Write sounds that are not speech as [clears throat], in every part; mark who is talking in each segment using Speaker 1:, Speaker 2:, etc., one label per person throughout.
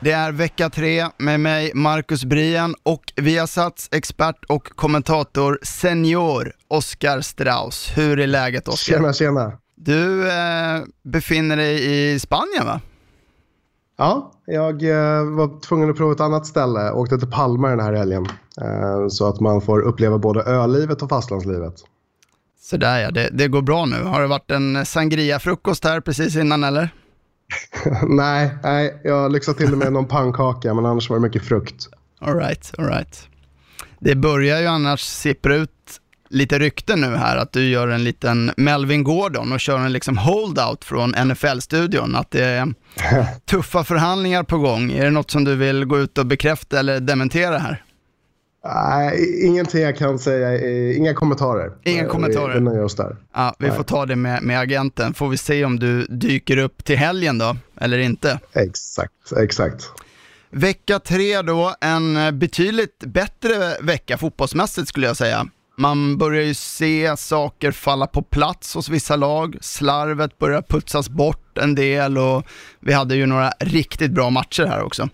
Speaker 1: Det är vecka tre med mig, Marcus Brien och Viasats expert och kommentator senior Oskar Strauss. Hur är läget Oskar?
Speaker 2: Tjena, tjena.
Speaker 1: Du eh, befinner dig i Spanien va?
Speaker 2: Ja, jag eh, var tvungen att prova ett annat ställe. Åkte till Palma den här helgen. Eh, så att man får uppleva både ölivet och fastlandslivet.
Speaker 1: Sådär ja, det, det går bra nu. Har det varit en sangria-frukost här precis innan eller? [laughs]
Speaker 2: nej, nej, jag lyxade till med någon pannkaka men annars var det mycket frukt.
Speaker 1: Alright. Det börjar ju annars sippra ut lite rykten nu här att du gör en liten Melvin Gordon och kör en liksom holdout från NFL-studion. Att det är [laughs] tuffa förhandlingar på gång. Är det något som du vill gå ut och bekräfta eller dementera här?
Speaker 2: Nej, ingenting jag kan säga. Inga kommentarer.
Speaker 1: Inga kommentarer.
Speaker 2: Vi, vi nöjer oss där.
Speaker 1: Ja, vi får ta det med, med agenten. Får vi se om du dyker upp till helgen då, eller inte.
Speaker 2: Exakt, exakt.
Speaker 1: Vecka tre då, en betydligt bättre vecka fotbollsmässigt skulle jag säga. Man börjar ju se saker falla på plats hos vissa lag. Slarvet börjar putsas bort en del och vi hade ju några riktigt bra matcher här också.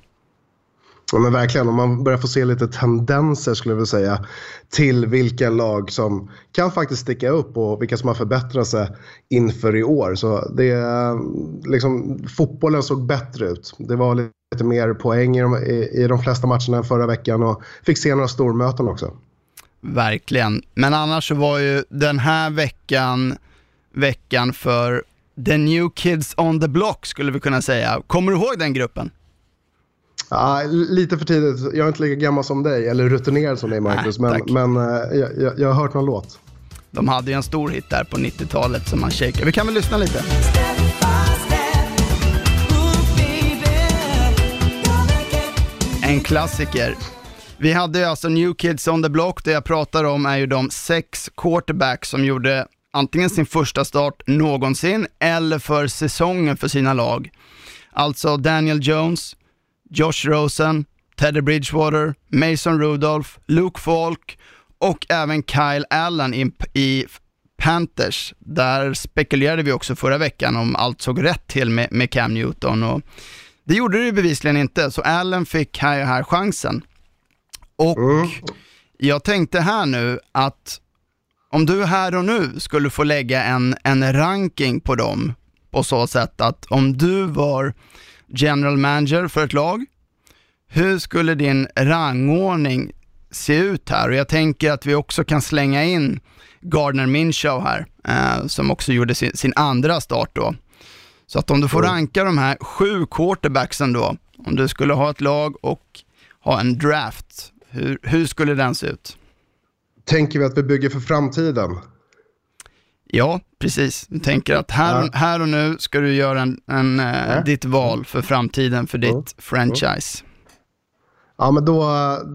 Speaker 2: Ja, men verkligen, om man börjar få se lite tendenser skulle jag vilja säga till vilka lag som kan faktiskt sticka upp och vilka som har förbättrat sig inför i år. Så det, liksom, fotbollen såg bättre ut. Det var lite mer poäng i de, i, i de flesta matcherna än förra veckan och fick se några stormöten också.
Speaker 1: Verkligen, men annars så var ju den här veckan veckan för the new kids on the block skulle vi kunna säga. Kommer du ihåg den gruppen?
Speaker 2: Ja, lite för tidigt. Jag är inte lika gammal som dig, eller rutinerad som dig Marcus, Nej, men, men uh, jag, jag, har hört någon låt.
Speaker 1: De hade ju en stor hit där på 90-talet som man shakar. Vi kan väl lyssna lite? En klassiker. Vi hade ju alltså New Kids on the Block, det jag pratar om är ju de sex quarterbacks som gjorde antingen sin första start någonsin eller för säsongen för sina lag. Alltså Daniel Jones, Josh Rosen, Teddy Bridgewater, Mason Rudolph, Luke Falk och även Kyle Allen i, Panthers. Där spekulerade vi också förra veckan om allt såg rätt till med, med Cam Newton och det gjorde det ju bevisligen inte, så Allen fick här, här chansen. Och mm. jag tänkte här nu att om du här och nu skulle få lägga en, en ranking på dem på så sätt att om du var general manager för ett lag, hur skulle din rangordning se ut här? Och jag tänker att vi också kan slänga in Gardner Minshew här, eh, som också gjorde sin, sin, andra start då. Så att om du får mm. ranka de här sju quarterbacksen då, om du skulle ha ett lag och ha en draft, hur, hur skulle den se ut?
Speaker 2: Tänker vi att vi bygger för framtiden?
Speaker 1: Ja, precis. Du tänker att här, ja. här och nu ska du göra en, en, eh, ja. ditt val för framtiden, för ditt mm. franchise.
Speaker 2: Ja, men då,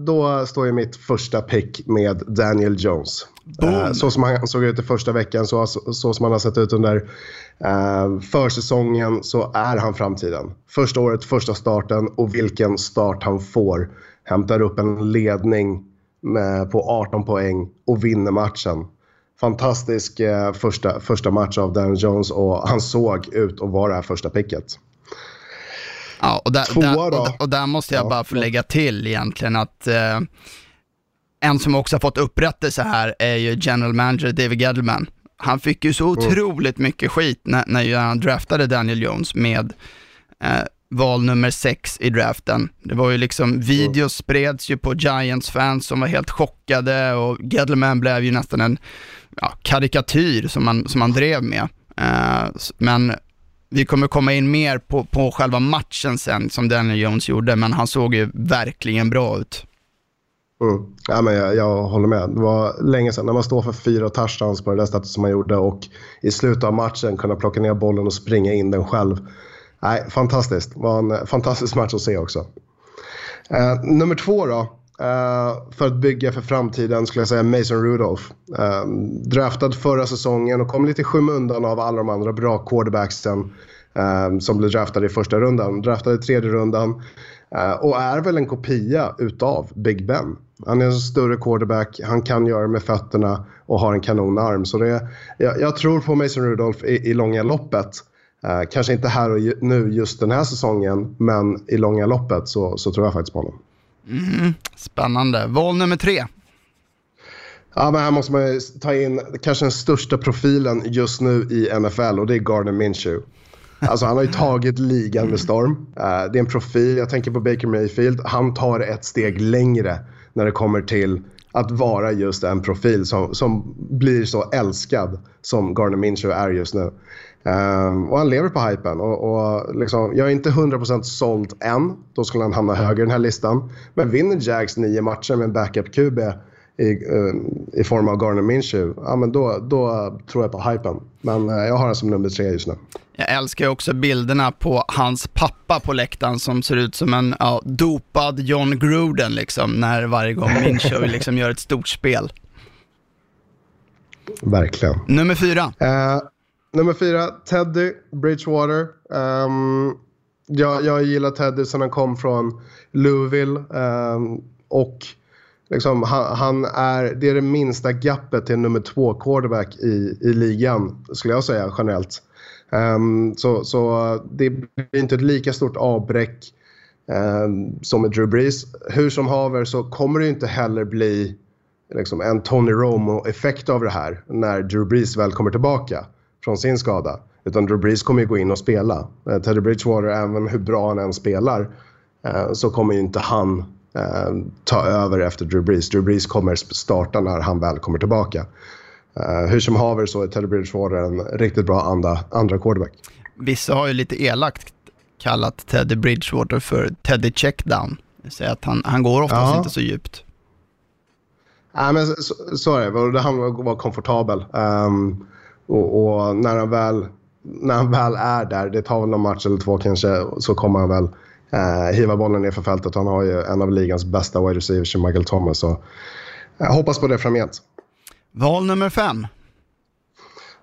Speaker 2: då står ju mitt första pick med Daniel Jones. Uh, så som han såg ut i första veckan, så, så, som han har sett ut under uh, försäsongen, så är han framtiden. Första året, första starten och vilken start han får. Hämtar upp en ledning med, på 18 poäng och vinner matchen. Fantastisk uh, första, första match av Daniel Jones och han såg ut att vara det här första picket.
Speaker 1: Ja, och där, Tvåa där, och, och där måste jag ja. bara få lägga till egentligen att eh, en som också har fått upprättelse här är ju general manager David Gettleman. Han fick ju så mm. otroligt mycket skit när, när han draftade Daniel Jones med eh, val nummer sex i draften. Det var ju liksom, videos spreds ju på Giants-fans som var helt chockade och Gettleman blev ju nästan en ja, karikatyr som man, som man drev med. Uh, men vi kommer komma in mer på, på själva matchen sen, som Daniel Jones gjorde, men han såg ju verkligen bra ut.
Speaker 2: Mm. Ja, men jag, jag, håller med. Det var länge sedan när man står för fyra touchdowns på det där sättet som man gjorde och i slutet av matchen kunna plocka ner bollen och springa in den själv. Nej, fantastiskt. Det var en eh, fantastisk match att se också. Uh, nummer två då uh, för att bygga för framtiden skulle jag säga Mason Rudolph. Uh, draftad förra säsongen och kom lite i skymundan av alla de andra bra quarterbacksen uh, som blev draftade i första rundan. Draftade i tredje rundan uh, och är väl en kopia utav Big Ben. Han är en större quarterback, han kan göra det med fötterna och har en kanonarm. Så det, jag, jag tror på Mason Rudolph i, i långa loppet. Uh, kanske inte här och nu just den här säsongen, men i långa loppet så, så tror jag faktiskt på honom.
Speaker 1: Mm, spännande. Val nummer tre.
Speaker 2: Ja, men här måste man ta in kanske den största profilen just nu i NFL och det är Gardner Minshew. Alltså han har ju tagit ligan med storm. Uh, det är en profil, jag tänker på Baker Mayfield. Han tar ett steg längre när det kommer till att vara just en profil som, som blir så älskad som Gardner Minshew är just nu. Um, och han lever på hypen. Och, och liksom, jag är inte 100% såld än. Då skulle han hamna högre i den här listan. Men vinner Jags nio matcher med en backup-QB i, uh, i form av Garner Minshew, ja, men då, då tror jag på hypen. Men uh, jag har honom som nummer tre just nu.
Speaker 1: Jag älskar också bilderna på hans pappa på läktaren som ser ut som en ja, dopad John Gruden liksom, när varje gång Minshew [laughs] liksom gör ett stort spel.
Speaker 2: Verkligen.
Speaker 1: Nummer fyra.
Speaker 2: Uh, nummer fyra, Teddy Bridgewater. Um, jag, jag gillar Teddy sen han kom från Louisville. Um, och liksom, han, han, är, det är det minsta gapet till nummer två quarterback i, i ligan, skulle jag säga generellt. Um, så, så det blir inte ett lika stort avbräck um, som med Drew Brees. Hur som haver så kommer det inte heller bli liksom, en Tony Romo-effekt av det här när Drew Brees väl kommer tillbaka från sin skada. Utan Drew Brees kommer ju gå in och spela. Uh, Teddy Bridgewater, även hur bra han än spelar, uh, så kommer ju inte han uh, ta över efter Drew Brees. Drew Brees kommer starta när han väl kommer tillbaka. hur som haver så är Teddy Bridgewater en riktigt bra andra, andra quarterback.
Speaker 1: Vissa har ju lite elakt kallat Teddy Bridgewater för Teddy Checkdown. Säger att han, han går oftast ja. inte så djupt.
Speaker 2: Nej, men så, så är det. Det handlar om att vara komfortabel. Um, och, och, när, han väl, när han väl är där, det tar väl någon match eller två kanske, så kommer han väl eh, hiva bollen ner för fältet. Han har ju en av ligans bästa wide receivers, Michael Thomas. Så jag hoppas på det framgent.
Speaker 1: Val nummer fem.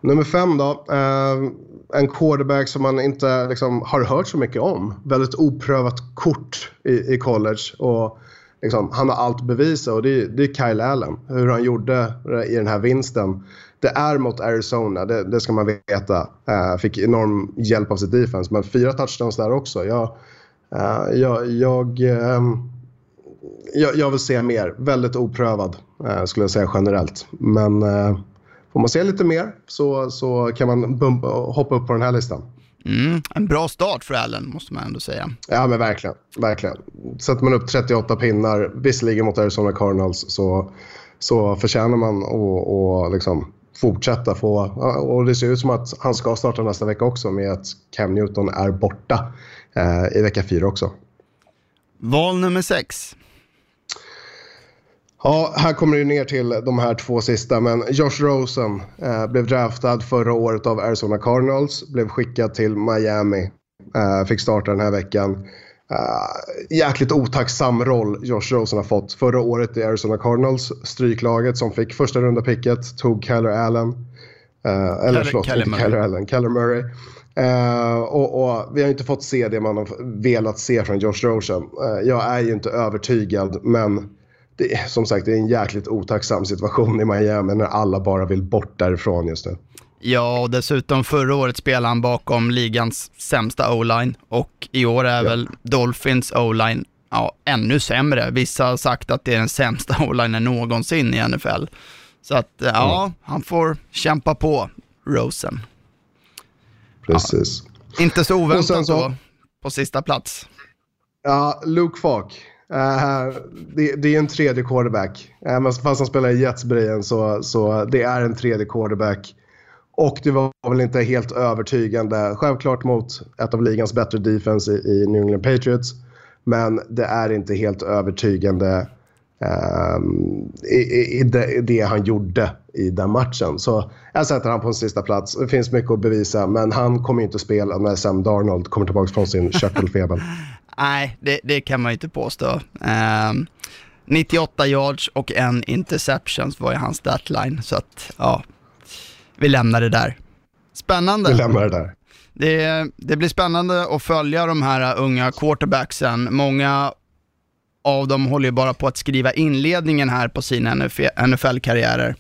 Speaker 2: Nummer fem då. Eh, en quarterback som man inte liksom, har hört så mycket om. Väldigt oprövat kort i, i college. Och liksom, han har allt bevisa och det, det är Kyle Allen. Hur han gjorde i den här vinsten det är mot Arizona, det, det ska man veta. Uh, fick enorm hjälp av sitt defense, men fyra touchdowns där också. Jag, uh, jag, jag, uh, jag, jag, vill se mer. Väldigt oprövad skulle jag säga generellt. Men får man se lite mer så, så kan man bumpa, hoppa upp på den här listan.
Speaker 1: Mm, en bra start för Allen måste man ändå säga.
Speaker 2: Ja men verkligen. verkligen. Sätter man upp 38 pinnar, visserligen mot Arizona Cardinals, så, så förtjänar man att liksom fortsätta få... Och det ser ut som att han ska starta nästa vecka också med att Cam Newton är borta eh, i vecka fyra också.
Speaker 1: Val nummer sex.
Speaker 2: Ja, här kommer det ner till de här två sista, men Josh Rosen eh, blev draftad förra året av Arizona Cardinals, blev skickad till Miami, eh, fick starta den här veckan. Uh, jäkligt otacksam roll Josh Rosen har fått. Förra året i Arizona Cardinals, stryklaget som fick första runda picket, tog Keller Allen. Uh, eller förlåt, Keller inte Keller Allen, Keller Murray. Uh, och, och, vi har inte fått se det man har velat se från Josh Rosen. jag är ju inte övertygad, men det, som sagt, det är en jäkligt otacksam situation i Miami när alla bara vill bort därifrån just nu.
Speaker 1: Ja, och dessutom förra året spelade han bakom ligans sämsta o-line och i år är ja. väl Dolphins o-line ja, ännu sämre. Vissa har sagt att det är den sämsta [laughs] o-linen någonsin i NFL. Så att ja, mm. han får kämpa på, Rosen.
Speaker 2: Precis.
Speaker 1: Ja, inte så oväntat så, då, på sista plats.
Speaker 2: Ja, Luke Falk. Uh, det, det, är en tredje quarterback. Uh, fast han spelar i Jets så, så det är en tredje quarterback. Och det var väl inte helt övertygande. Självklart mot ett av ligans bättre defense i, New England Patriots. Men det är inte helt övertygande um, i, i, det, i, det, han gjorde i den matchen. Så jag sätter han på en sista plats. Det finns mycket att bevisa, men han kommer inte att spela när Sam Darnold kommer tillbaka från sin [laughs] körtelfeber.
Speaker 1: Nej, det, det, kan man ju inte påstå. Um, 98 yards och en interception var ju hans statline. Så att, ja, vi lämnar det där. Spännande.
Speaker 2: Vi lämnar det där.
Speaker 1: Det, det blir spännande att följa de här unga quarterbacksen. Många av dem håller ju bara på att skriva inledningen här på sina NFL-karriärer.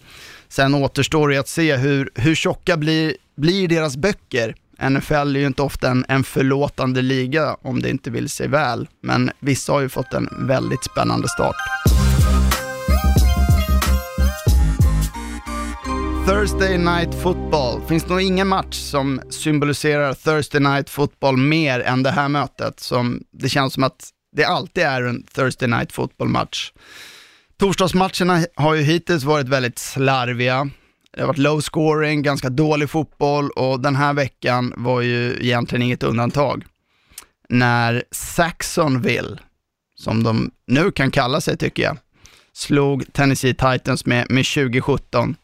Speaker 1: Sen återstår det att se hur, hur tjocka blir, blir deras böcker. NFL är ju inte ofta en, en förlåtande liga om det inte vill sig väl, men vissa har ju fått en väldigt spännande start. Thursday Night Football. Finns nog ingen match som symboliserar Thursday Night Football mer än det här mötet. Som det känns som att det alltid är en Thursday Night Football-match. Torsdagsmatcherna har ju hittills varit väldigt slarviga. Det har varit low scoring, ganska dålig fotboll och den här veckan var ju egentligen inget undantag. När Saxonville, som de nu kan kalla sig tycker jag, slog Tennessee Titans med, med 2017.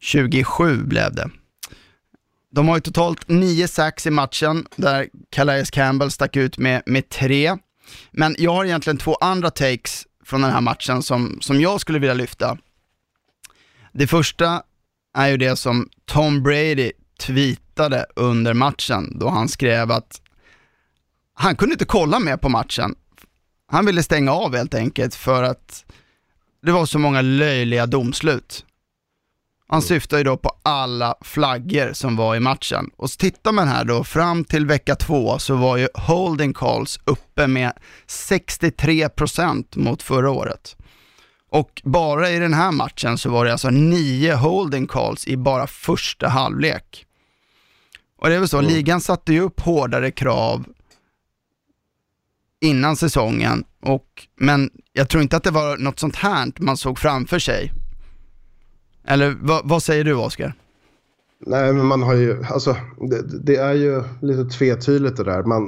Speaker 1: 27 blev det. De har ju totalt nio sax i matchen, där Calais Campbell stack ut med, med tre. Men jag har egentligen två andra takes från den här matchen som, som jag skulle vilja lyfta. Det första är ju det som Tom Brady tweetade under matchen, då han skrev att han kunde inte kolla mer på matchen. Han ville stänga av helt enkelt för att det var så många löjliga domslut. Han syftar ju då på alla flaggor som var i matchen. Och tittar man här då, fram till vecka två så var ju holding calls uppe med 63% mot förra året. Och bara i den här matchen så var det alltså nio holding calls i bara första halvlek. Och det är väl så, mm. ligan satte ju upp hårdare krav innan säsongen, och, men jag tror inte att det var något sånt här man såg framför sig. Eller vad, vad säger du Oskar?
Speaker 2: Nej, men man har ju, alltså det, det, är ju lite tvetydigt det där. Man,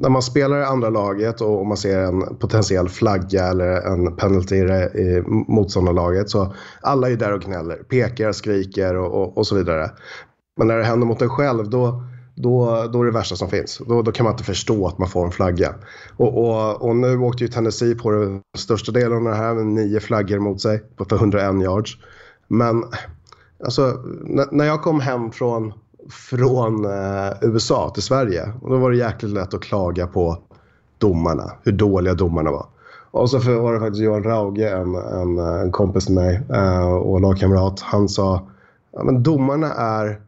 Speaker 2: när man spelar i andra laget och man ser en potentiell flagga eller en penalty i motståndarlaget så alla är där och gnäller, pekar, skriker och, och, och, så vidare. Men när det händer mot en själv då, då, då är det värsta som finns. Då, då kan man inte förstå att man får en flagga. Och, och, och nu åkte ju Tennessee på den största delen av det här med nio flaggor mot sig på 101 yards. Men alltså, när jag kom hem från, från eh, USA till Sverige, då var det jäkligt lätt att klaga på domarna, hur dåliga domarna var. Och så var det faktiskt Johan Rauge, en, en, en kompis till mig eh, och lagkamrat, han sa ja, men domarna är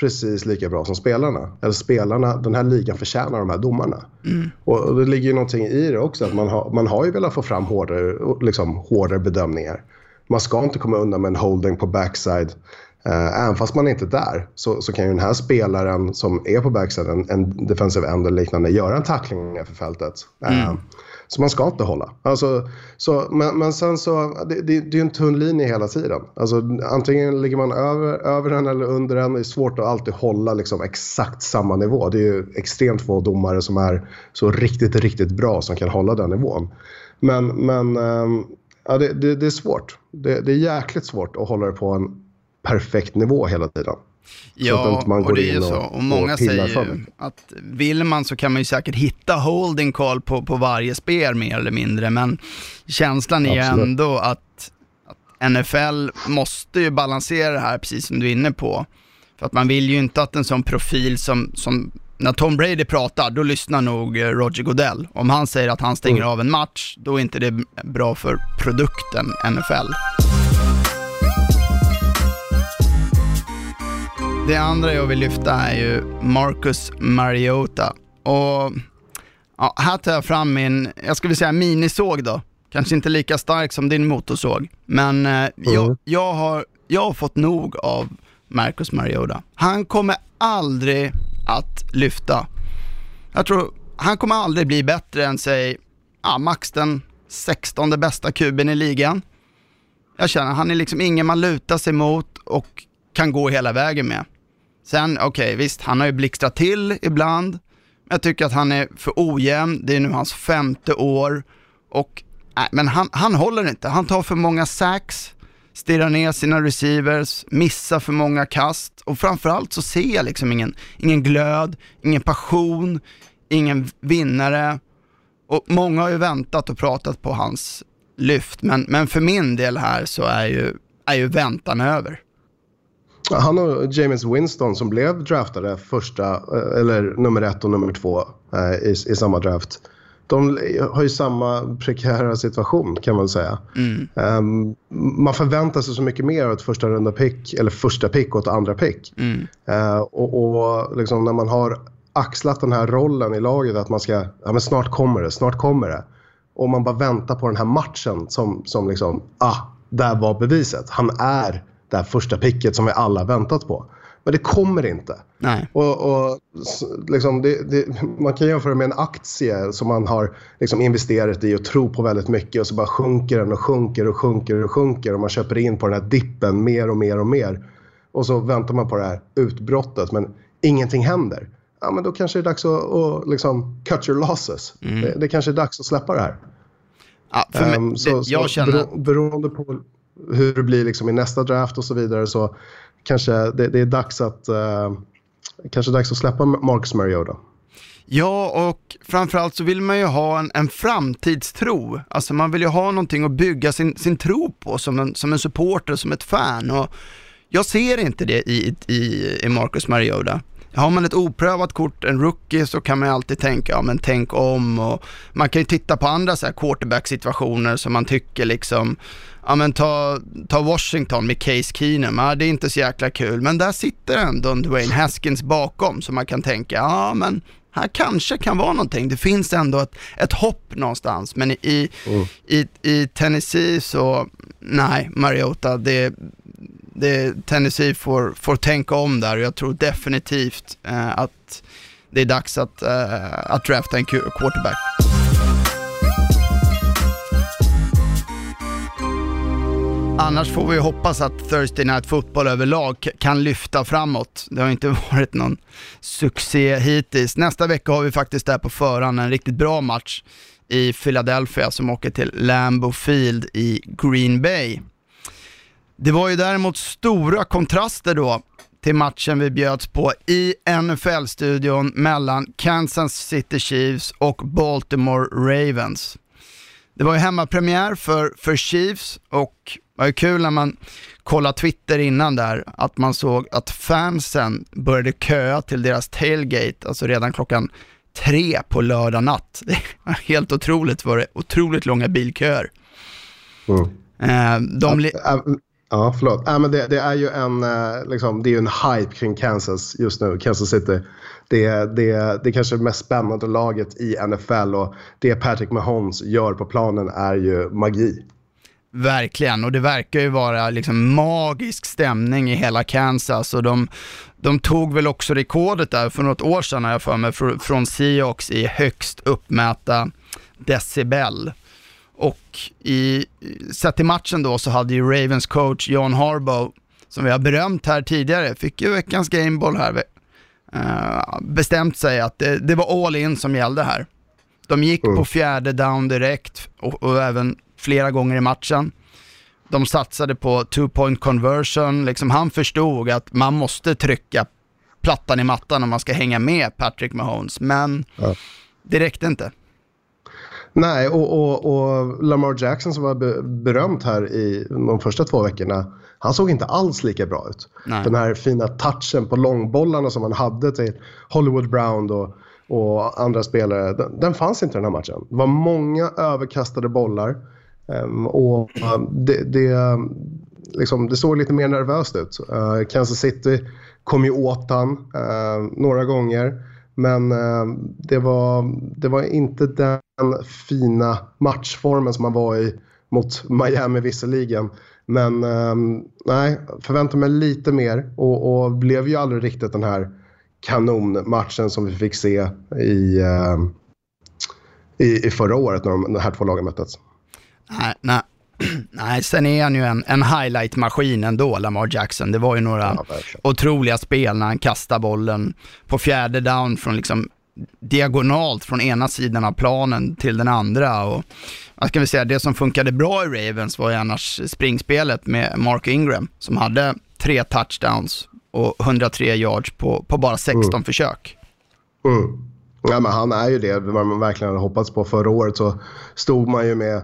Speaker 2: precis lika bra som spelarna. Eller spelarna, den här ligan förtjänar de här domarna. Mm. Och, det ligger ju någonting i det också, att man, har, man har ju velat få fram hårdare, liksom, hårdare bedömningar man ska inte komma undan med en holding på backside. Uh, även fast man inte är där så, så kan ju den här spelaren som är på backside, en, en defensive end eller liknande, göra en tackling för fältet. Uh, så man ska inte hålla. Alltså, så, men, men sen så, det, det, det är ju en tunn linje hela tiden. Alltså, antingen ligger man över, över den eller under den. Det är svårt att alltid hålla liksom, exakt samma nivå. Det är ju extremt få domare som är så riktigt, riktigt bra som kan hålla den nivån. Men, men ehm, ja, det, det, det, är svårt. Det, det, är jäkligt svårt att hålla det på en perfekt nivå hela tiden.
Speaker 1: Ja, och det är ju så. Och många och säger ju att vill man så kan man ju säkert hitta holding call på, på varje spel mer eller mindre, men känslan är ju ändå att, att NFL måste ju balansera det här, precis som du är inne på. För att man vill ju inte att en sån profil som, som när Tom Brady pratar, då lyssnar nog eh, Roger Godell. Om han säger att han stänger mm. av en match, då är inte det bra för produkten NFL. Det andra jag vill lyfta är ju Marcus Mariota. Och ja, här tar jag fram min, jag skulle säga minisåg då. Kanske inte lika stark som din motorsåg, men eh, mm. jag, jag, har, jag har fått nog av Marcus Mariota. Han kommer aldrig att lyfta. Jag tror, han kommer aldrig bli bättre än, säg, ja, max den 16 bästa kuben i ligan. Jag känner, han är liksom ingen man lutar sig mot och kan gå hela vägen med. Sen, okej, okay, visst, han har ju blixtrat till ibland. Jag tycker att han är för ojämn, det är nu hans femte år och, nej, men han, han håller inte. Han tar för många sacks, stirrar ner sina receivers, missar för många kast och framförallt så ser jag liksom ingen, ingen glöd, ingen passion, ingen vinnare. Och många har ju väntat och pratat på hans lyft, men, men för min del här så är ju, är ju väntan över.
Speaker 2: Han och James Winston som blev draftade första, eh, eller nummer ett och nummer två eh, i, i samma draft. De har ju samma prekära situation kan man säga.
Speaker 1: Mm.
Speaker 2: Um, man förväntar sig så mycket mer av ett första runda pick, eller första pick och ett andra pick.
Speaker 1: Mm.
Speaker 2: Uh, och, och liksom när man har axlat den här rollen i laget att man ska, ja men snart kommer det, snart kommer det. Och man bara väntar på den här matchen som, som liksom, ah, där var beviset. Han är det här första picket som vi alla väntat på. Men det kommer inte.
Speaker 1: Nej.
Speaker 2: Och, och liksom det, det, man kan jämföra med en aktie som man har liksom investerat i och tror på väldigt mycket och så bara sjunker den och sjunker och sjunker och sjunker och man köper in på den här dippen mer och mer och mer. Och så väntar man på det här utbrottet men ingenting händer. Ja men då kanske det är dags att, att liksom cut your losses.
Speaker 1: Mm.
Speaker 2: Det, det kanske är dags att släppa det här.
Speaker 1: Ja, för mig,
Speaker 2: Um, så,
Speaker 1: det, jag
Speaker 2: så
Speaker 1: känner...
Speaker 2: bero, beroende på hur det blir liksom i nästa draft och så vidare så kanske det, det är dags att eh, kanske dags att släppa Marcus Mariota.
Speaker 1: Ja, och framförallt så vill man ju ha en, en framtidstro. Alltså man vill ju ha någonting att bygga sin, sin tro på som en, som en supporter, som ett fan. Och jag ser inte det i, i, i Marcus Mariota. Har man ett oprövat kort, en rookie, så kan man ju alltid tänka, ja men tänk om och man kan ju titta på andra så här quarterback-situationer som man tycker liksom, ja men ta, ta Washington med Case Keenum, ja det är inte så jäkla kul, men där sitter ändå en Dwayne Haskins bakom så man kan tänka, ja men här kanske kan vara någonting. Det finns ändå ett, ett hopp någonstans, men i,
Speaker 2: Mm.
Speaker 1: i, i Tennessee så, nej, Mariota, det, det, Tennessee får, får tänka om där och jag tror definitivt eh, att det är dags att, eh, att drafta en quarterback. Annars får vi hoppas att Thursday Night Football överlag kan lyfta framåt. Det har inte [laughs] varit någon succé hittills. Nästa vecka har vi faktiskt där på förhand en riktigt bra match i Philadelphia som åker till Lambeau Field i Green Bay. Det var ju däremot stora kontraster då till matchen vi bjöds på i NFL-studion mellan Kansas City Chiefs och Baltimore Ravens. Det var ju hemmapremiär för, för Chiefs och det var ju kul när man kollade Twitter innan där, att man såg att fansen började köa till deras tailgate, alltså redan klockan tre på lördag natt. [laughs] Det var helt otroligt var det, otroligt långa bilköer.
Speaker 2: Mm.
Speaker 1: Eh, de li-
Speaker 2: Äh, Ja, förlåt. Äh, men det, det är ju en, eh, liksom, det är en hype kring Kansas just nu, Kansas City. Det, är- det, det kanske det mest spännande laget i NFL och det Patrick Mahomes gör på planen är ju magi.
Speaker 1: Verkligen, och det verkar ju vara liksom magisk stämning i hela Kansas och de, de tog väl också rekordet där för något år sedan har jag för mig fr- från Seahawks i högst uppmätta decibel. Och i, sett till matchen då så hade ju Ravens coach John Harbaugh, som vi har berömt här tidigare, fick ju veckans gameball här, eh, bestämt sig att det, det var all in som gällde här. De gick
Speaker 2: Mm.
Speaker 1: på fjärde down direkt och, och även flera gånger i matchen. De satsade på two point conversion, liksom han förstod att man måste trycka plattan i mattan om man ska hänga med Patrick Mahomes, men
Speaker 2: Ja.
Speaker 1: det räckte inte.
Speaker 2: Nej, och, och, och Lamar Jackson som var be, berömt här i de första två veckorna, han såg inte alls lika bra ut.
Speaker 1: Nej.
Speaker 2: Den här fina touchen på långbollarna som han hade till Hollywood Brown och, och andra spelare, den, den fanns inte den här matchen. Det var många överkastade bollar ehm, och um, det, det, liksom, det såg lite mer nervöst ut. Uh, Kansas City kom ju åt han uh, några gånger. Men eh, det, var, det var inte den fina matchformen som man var i mot Miami visserligen. Men eh, nej, förväntar mig lite mer och, och blev ju aldrig riktigt den här kanonmatchen som vi fick se i, eh, i, i förra året när de, de här två lagen möttes.
Speaker 1: Nej, nej. [clears throat] nej, sen är han ju en, en highlight-maskin ändå, Lamar Jackson. Det var ju några
Speaker 2: Ja,
Speaker 1: otroliga spel när han kastade bollen på fjärde down från liksom diagonalt från ena sidan av planen till den andra. Och, vad ska vi säga, det som funkade bra i Ravens var ju annars springspelet med Mark Ingram som hade tre touchdowns och 103 yards på, på bara 16 försök.
Speaker 2: Mm. Ja, men han är ju det man verkligen hade hoppats på. Förra året så stod man ju med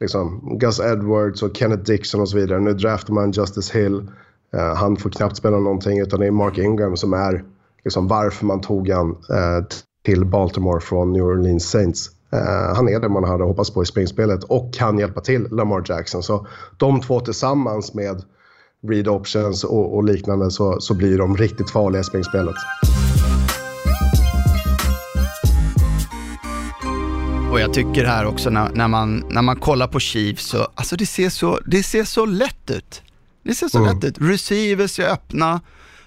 Speaker 2: liksom, Gus Edwards och Kenneth Dixon och så vidare. Nu draftar man Justice Hill. Uh, han får knappt spela någonting utan det är Mark Ingram som är liksom, varför man tog han uh, till Baltimore från New Orleans Saints. Uh, han är det man hade hoppats på i springspelet och kan hjälpa till Lamar Jackson. Så de två tillsammans med read options och, och liknande så, så blir de riktigt farliga i springspelet.
Speaker 1: Och jag tycker här också när, när, man, när man kollar på Chiefs så, alltså det ser så, det ser så lätt ut. Det ser så mm. lätt ut. Receivers är öppna,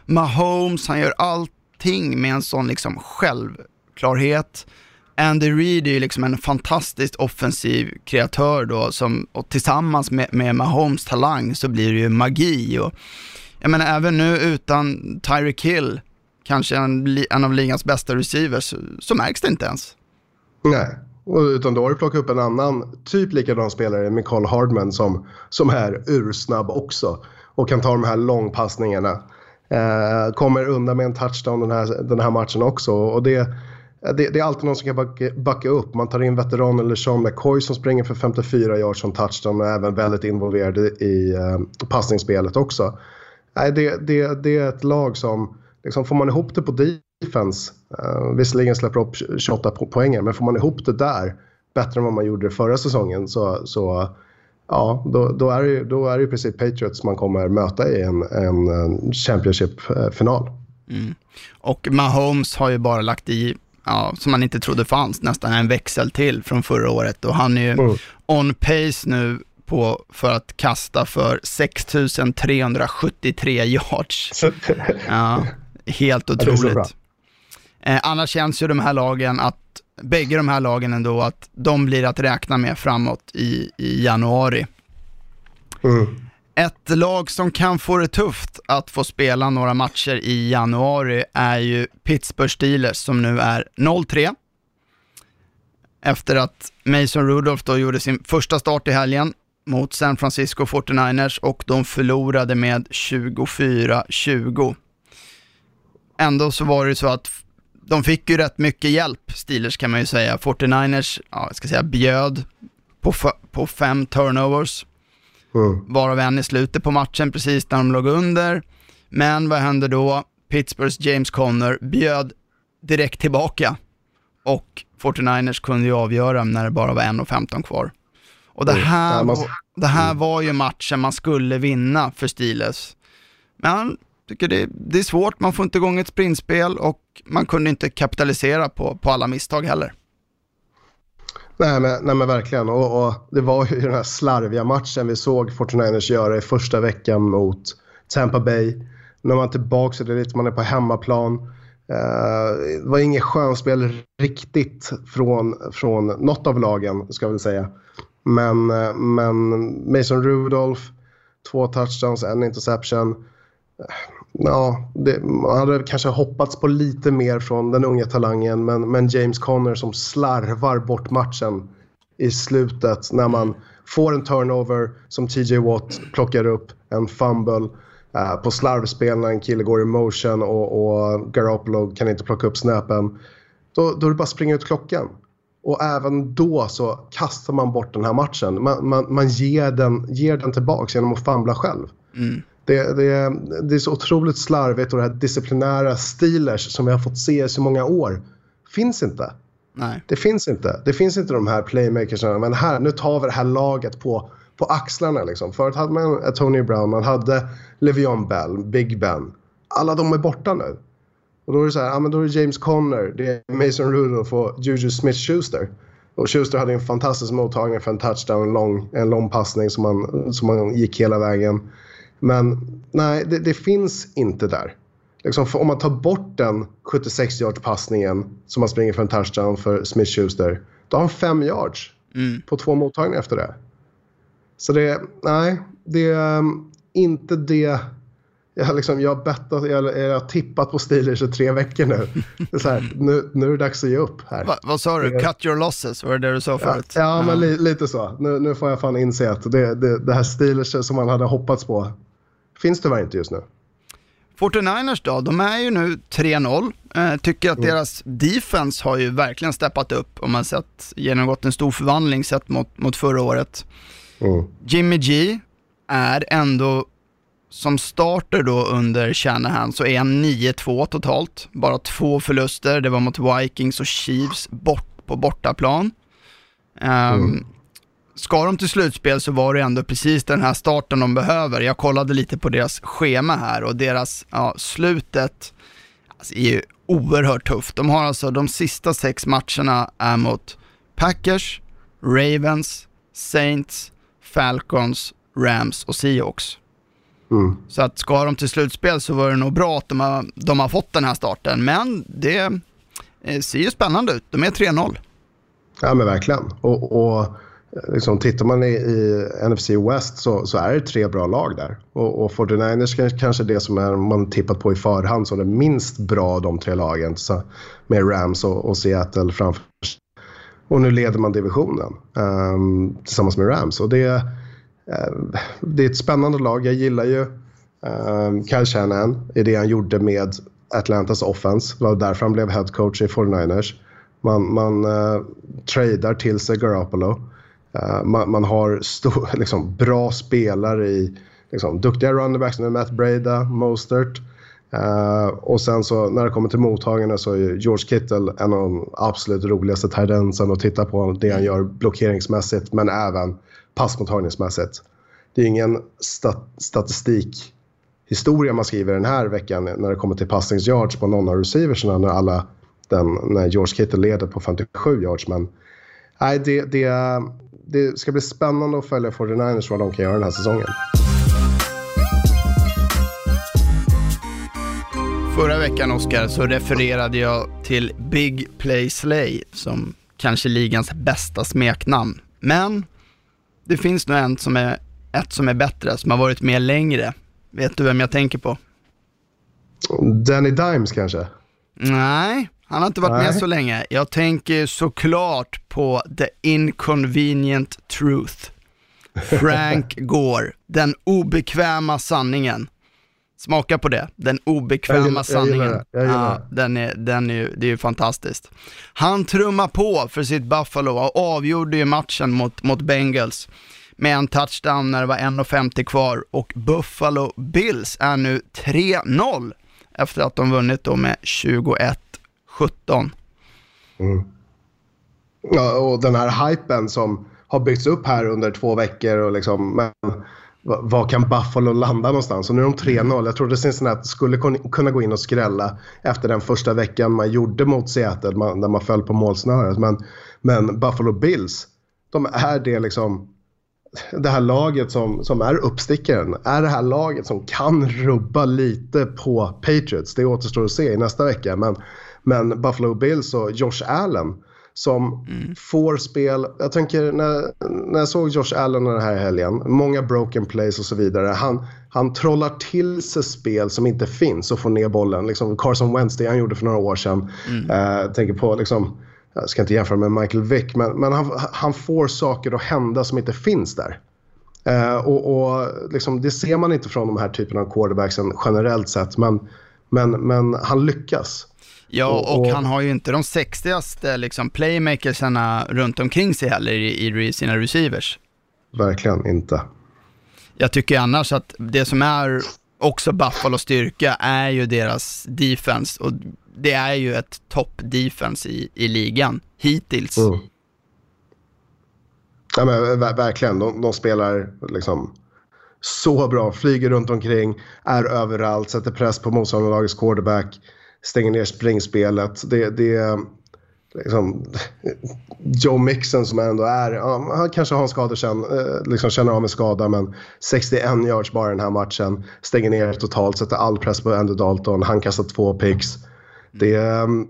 Speaker 1: Mahomes, han gör allting med en sån liksom självklarhet. Andy Reid är ju liksom en fantastiskt offensiv kreatör då, som, och tillsammans med, med Mahomes talang så blir det ju magi. Och, jag menar även nu utan Tyreek Hill, kanske en, en av ligans bästa receivers, så, så märks det inte ens.
Speaker 2: Nej, utan då har du plockat upp en annan typ likadan spelare, Michael Hardman, som, som är ursnabb också och kan ta de här långpassningarna. Eh, kommer undan med en touchdown den här, den här matchen också. Och det, det, det är alltid någon som kan backa, backa, upp. Man tar in veteranen eller Sean McCoy som springer för 54 yards som touchdown och är även väldigt involverad i eh, passningsspelet också. Nej, det, det, det är ett lag som, liksom, får man ihop det på defense, uh, visserligen släpper upp 28 po poänger, men får man ihop det där bättre än vad man gjorde förra säsongen så, så ja, då, då, är det, då är det i princip Patriots man kommer möta i en, en Championship-final.
Speaker 1: Eh, mm. Och Mahomes har ju bara lagt i, ja, som man inte trodde fanns, nästan en växel till från förra året och han är ju mm. on pace nu på för att kasta för 6373 yards. [laughs] ja, helt otroligt. Eh, annars känns ju de här lagen att, bägge de här lagen ändå, att de blir att räkna med framåt i, i januari. Mm. Ett lag som kan få det tufft att få spela några matcher i januari är ju Pittsburgh Steelers som nu är 0-3. Efter att Mason Rudolph då gjorde sin första start i helgen mot San Francisco 49ers och de förlorade med 24-20. Ändå så var det så att de fick ju rätt mycket hjälp, Steelers kan man ju säga. 49ers, ja, jag ska säga bjöd på, på fem turnovers. Mm. Varav en i slutet på matchen, precis när de låg under. Men vad hände då? Pittsburghs James Conner bjöd direkt tillbaka. Och 49ers kunde ju avgöra när det bara var 1.15 kvar. Och det här, mm. det här var ju matchen man skulle vinna för Steelers. Men tycker det, det är svårt, man får inte igång ett sprintspel och man kunde inte kapitalisera på, på alla misstag heller.
Speaker 2: Nej men, nej, men verkligen. Och, och, det var ju den här slarviga matchen vi såg 49ers göra i första veckan mot Tampa Bay. När man är tillbaka så det lite, man är på hemmaplan. Uh, det var inget skönspel riktigt från, från något av lagen, ska jag väl säga. Men, uh, men Mason Rudolph, två touchdowns, en interception eh, ja, det, man hade kanske hoppats på lite mer från den unga talangen men, men James Conner som slarvar bort matchen i slutet när man får en turnover som TJ Watt plockar upp, en fumble uh, på slarvspel när en kille går i motion och, och Garoppolo kan inte plocka upp snappen. Då, då är det bara att springa ut klockan. Och även då så kastar man bort den här matchen. Man, man, man ger, den, ger den tillbaka genom att famla själv. Mm. Det, det, det är så otroligt slarvigt och det här disciplinära Steelers som vi har fått se i så många år finns inte.
Speaker 1: Nej.
Speaker 2: Det finns inte. Det finns inte de här playmakersarna. Men här, nu tar vi det här laget på, på axlarna. Liksom. Förut hade man Tony Brown, man hade Le'Veon Bell, Big Ben. Alla de är borta nu. Och då är det så här, ja, men då är det James Conner, det är Mason Rudolph och Juju Smith-Schuster. Och Schuster hade en fantastisk mottagning för en touchdown, en lång, en lång passning som man, som man gick hela vägen. Men nej, det, det finns inte där. Liksom, om man tar bort den 76 yards passningen som man springer för en touchdown för Smith-Schuster, då har han fem yards mm. på två mottagningar efter det. Så det, nej, det är um, inte det jag, liksom, jag har bettat, jag, jag har tippat på Steelers i tre veckor nu. [laughs] Här, nu. Nu är det dags att ge upp här.
Speaker 1: Va, vad sa du? Cut your losses, var det det du sa förut?
Speaker 2: Ja, ja men li, lite så. Nu, nu får jag fan inse att det, det, det här Steelers som man hade hoppats på finns tyvärr inte just nu.
Speaker 1: 49ers då, de är ju nu 3-0. Eh, tycker att mm. deras defense har ju verkligen steppat upp om man sett, genomgått en stor förvandling sett mot, mot förra året. Mm. Jimmy G är ändå som starter då under Shanahan så är han 9-2 totalt. Bara två förluster, det var mot Vikings och Chiefs bort på bortaplan. Um, mm. Ska de till slutspel så var det ändå precis den här starten de behöver. Jag kollade lite på deras schema här och deras, ja, slutet alltså, är ju oerhört tufft. De har alltså de sista sex matcherna är mot Packers, Ravens, Saints, Falcons, Rams och Seahawks. Mm. Så att ska de till slutspel så var det nog bra att de har, de har fått den här starten. Men det eh, ser ju spännande ut. De är 3-0.
Speaker 2: Ja men verkligen. Och, och liksom, tittar man i, i NFC West så, så, är det tre bra lag där. Och, och 49ers kanske är det som är, man tippat på i förhand som det minst bra av de tre lagen. Så, med Rams och, och Seattle framför Och nu leder man divisionen um, tillsammans med Rams. Och det uh, det är ett spännande lag. Jag gillar ju um, Kyle Shanahan i det han gjorde med Atlantas offense. Det var därför han blev head coach i 49ers. Man, man uh, tradar till sig Garoppolo. Uh, man, man, har stor, [laughs] liksom, bra spelare i liksom, duktiga runnerbacks med Matt Breda, Mostert. Uh, och sen så när det kommer till mottagarna så är George Kittle en av de absolut roligaste tendensen att titta på. Det han gör blockeringsmässigt men även passmottagningsmässigt. Det är ingen stat statistikhistoria man skriver den här veckan när det kommer till passningsyards på någon av receiverserna när alla den, när George Kittle leder på 57 yards. Men nej, det, det, det ska bli spännande att följa 49ers vad de kan göra den här säsongen.
Speaker 1: Förra veckan, Oskar, så refererade jag till Big Play Slay som kanske ligans bästa smeknamn. Men det finns nog en som är, ett som är bättre, som har varit med längre. Vet du vem jag tänker på?
Speaker 2: Danny Dimes kanske?
Speaker 1: Nej, han har inte varit Nej. med så länge. Jag tänker såklart på The Inconvenient Truth. Frank [laughs] Gore, den obekväma sanningen. Smaka på det, den obekväma jag gillar, sanningen. Jag gillar jag ja, den är, den är, det är ju fantastiskt. Han trummar på för sitt Buffalo och avgjorde ju matchen mot, mot Bengals med en touchdown när det var 1.50 kvar och Buffalo Bills är nu 3-0 efter att de vunnit då med 17.
Speaker 2: Mm. Ja, och den här hypen som har byggts upp här under två veckor och liksom, men var kan Buffalo landa någonstans? Och nu är de 3-0. Jag trodde Cincinnati skulle kunna gå in och skrälla efter den första veckan man gjorde mot Seattle man, där man föll på målsnöret. Men, men Buffalo Bills, de är det liksom det här laget som, som är uppstickaren. Är det här laget som kan rubba lite på Patriots? Det återstår att se i nästa vecka. Men, men Buffalo Bills och Josh Allen som mm. får spel. Jag tänker när, när jag såg Josh Allen den här helgen, många broken plays och så vidare. Han, han trollar till sig spel som inte finns och får ner bollen. Liksom Carson Wentz, det han gjorde för några år sedan. Mm. Uh, tänker på liksom, jag ska inte jämföra med Michael Vick, men, men han, han får saker att hända som inte finns där. Uh, och, och liksom, det ser man inte från de här typerna av quarterbacksen generellt sett, men, men, men han lyckas.
Speaker 1: Ja, och, och, han har ju inte de sexigaste liksom, playmakersarna runt omkring sig heller i, i sina receivers.
Speaker 2: Verkligen inte.
Speaker 1: Jag tycker annars att det som är också Buffalo styrka är ju deras defense och det är ju ett topp defense i, i ligan hittills. Mm.
Speaker 2: Ja men verkligen, de, de spelar liksom så bra, flyger runt omkring, är överallt, sätter press på motståndarlagets quarterback stänger ner springspelet. Det, det liksom, Joe Mixon som ändå är, ja, han kanske har en skada, känner, liksom känner av en skada men 61 yards bara den här matchen. Stänger ner totalt, sätter all press på Andy Dalton, han kastar två picks. Det um,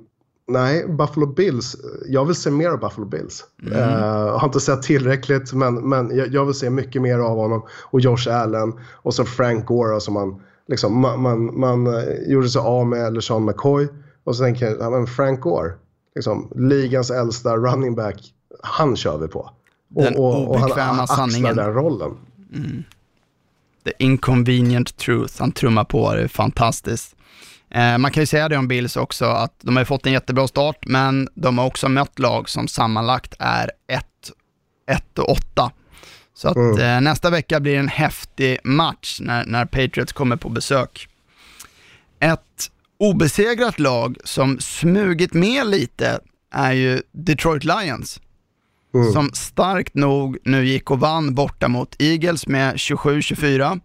Speaker 2: Nej, Buffalo Bills. Jag vill se mer av Buffalo Bills. Mm. Uh, har inte sett tillräckligt, men, men jag, jag, vill se mycket mer av honom. Och Josh Allen och så Frank Gore som man liksom, man, man, man eh, gjorde sig av med LeSean McCoy och så tänker jag, ja, men Frank Gore, liksom, ligans äldsta running back, han kör vi på.
Speaker 1: Den och, och, och han axlar
Speaker 2: den rollen.
Speaker 1: Mm. The Inconvenient Truth. Han trummar på, det är fantastiskt. Eh, man kan ju säga det om Bills också, att de har fått en jättebra start, men de har också mött lag som sammanlagt är 1 och 8. Så att
Speaker 2: Mm.
Speaker 1: eh, nästa vecka blir en häftig match när, när Patriots kommer på besök. Ett obesegrat lag som smugit med lite är ju Detroit Lions.
Speaker 2: Mm.
Speaker 1: Som starkt nog nu gick och vann borta mot Eagles med 27-24.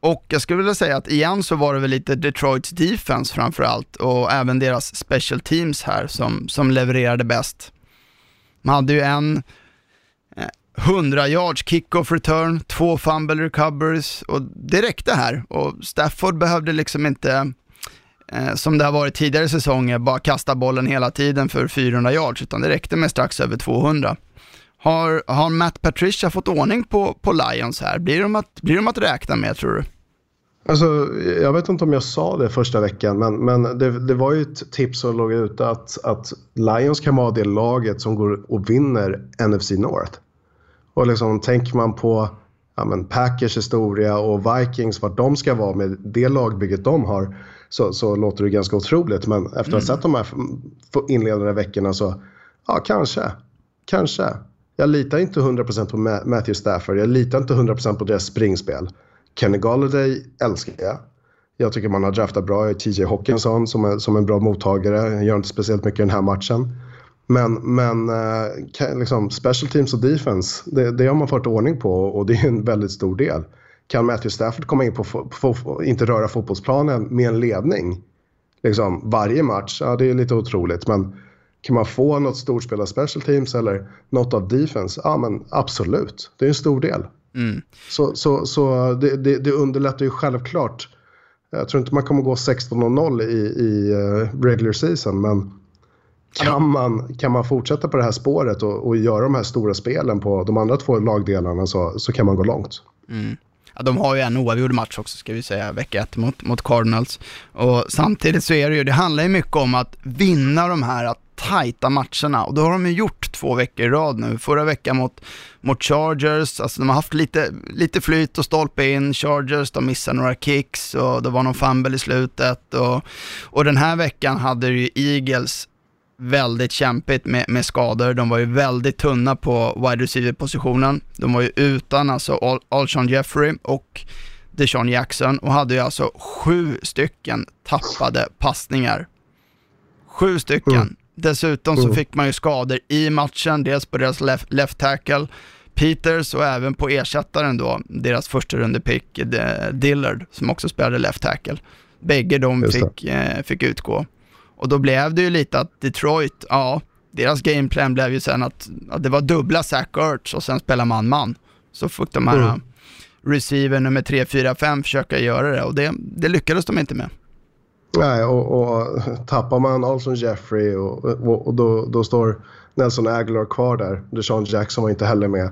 Speaker 1: Och jag skulle vilja säga att igen så var det väl lite Detroits defense framförallt och även deras special teams här som, som levererade bäst. Man hade ju en 100 yards kickoff return, två fumble recoveries och det räckte här och Stafford behövde liksom inte eh, som det har varit tidigare säsonger, bara kasta bollen hela tiden för 400 yards, utan det räckte med strax över 200. Har, har Matt Patricia fått ordning på, på Lions här? Blir de, att, blir de att räkna med tror du?
Speaker 2: Alltså, jag vet inte om jag sa det första veckan, men, men det, det var ju ett tips som låg ute att, att Lions kan vara det laget som går och vinner NFC North. Och liksom tänker man på ja, men Packers historia och Vikings, vart de ska vara med det lagbygget de har, så, så låter det ganska otroligt. Men efter att ha sett de här inledande veckorna så, ja kanske, kanske. Jag litar inte 100% på Ma- Matthew Stafford, jag litar inte 100% på deras springspel. Kenny Galladay älskar jag. Jag tycker man har draftat bra i TJ Hawkinson som är, som en bra mottagare. Han gör inte speciellt mycket i den här matchen. Men, men eh, liksom, special teams och defense, det, det har man fått ordning på och det är en väldigt stor del. Kan Matthew Stafford komma in på, fo- fo- inte röra fotbollsplanen med en ledning liksom, varje match, ja det är lite otroligt. Men kan man få något stort spel av special teams eller något av defense, ja men absolut. Det är en stor del. Så, så, så det, det, det underlättar ju självklart. Jag tror inte man kommer gå 16-0 i, i eh, regular season, men kan man, kan man fortsätta på det här spåret och, och göra de här stora spelen på de andra två lagdelarna så, så kan man gå långt.
Speaker 1: Ja, de har ju en oavgjord match också ska vi säga, vecka ett mot, mot Cardinals. Och samtidigt så är det ju, det handlar ju mycket om att vinna de här tajta matcherna och då har de ju gjort två veckor i rad nu. Förra veckan mot, mot Chargers, alltså de har haft lite, lite flyt och stolpe in. Chargers, de missade några kicks och det var någon fumble i slutet. Och, och den här veckan hade ju Eagles väldigt kämpigt med, med skador. De var ju väldigt tunna på wide receiver-positionen. De var ju utan alltså Al- Alshon Jeffrey och Deshaun Jackson och hade ju alltså sju stycken tappade passningar. Sju stycken.
Speaker 2: Mm.
Speaker 1: Dessutom så
Speaker 2: Mm.
Speaker 1: fick man ju skador i matchen, dels på deras left, left tackle, Peters och även på ersättaren då, deras första rundepick Dillard, som också spelade left tackle. Bägge de fick, eh, fick utgå. Och då blev det ju lite att Detroit, ja, deras gameplan blev ju sen att, att det var dubbla Zach Ertz och sen spela man-man. Så fick de här
Speaker 2: Mm.
Speaker 1: mm. receiver nummer 3, 4, 5 försöka göra det och det, det lyckades de inte med.
Speaker 2: Nej, och, och tappar man Alson Jeffrey och, och, och då, då står Nelson Aguilar kvar där. Deshaun Jackson var inte heller med.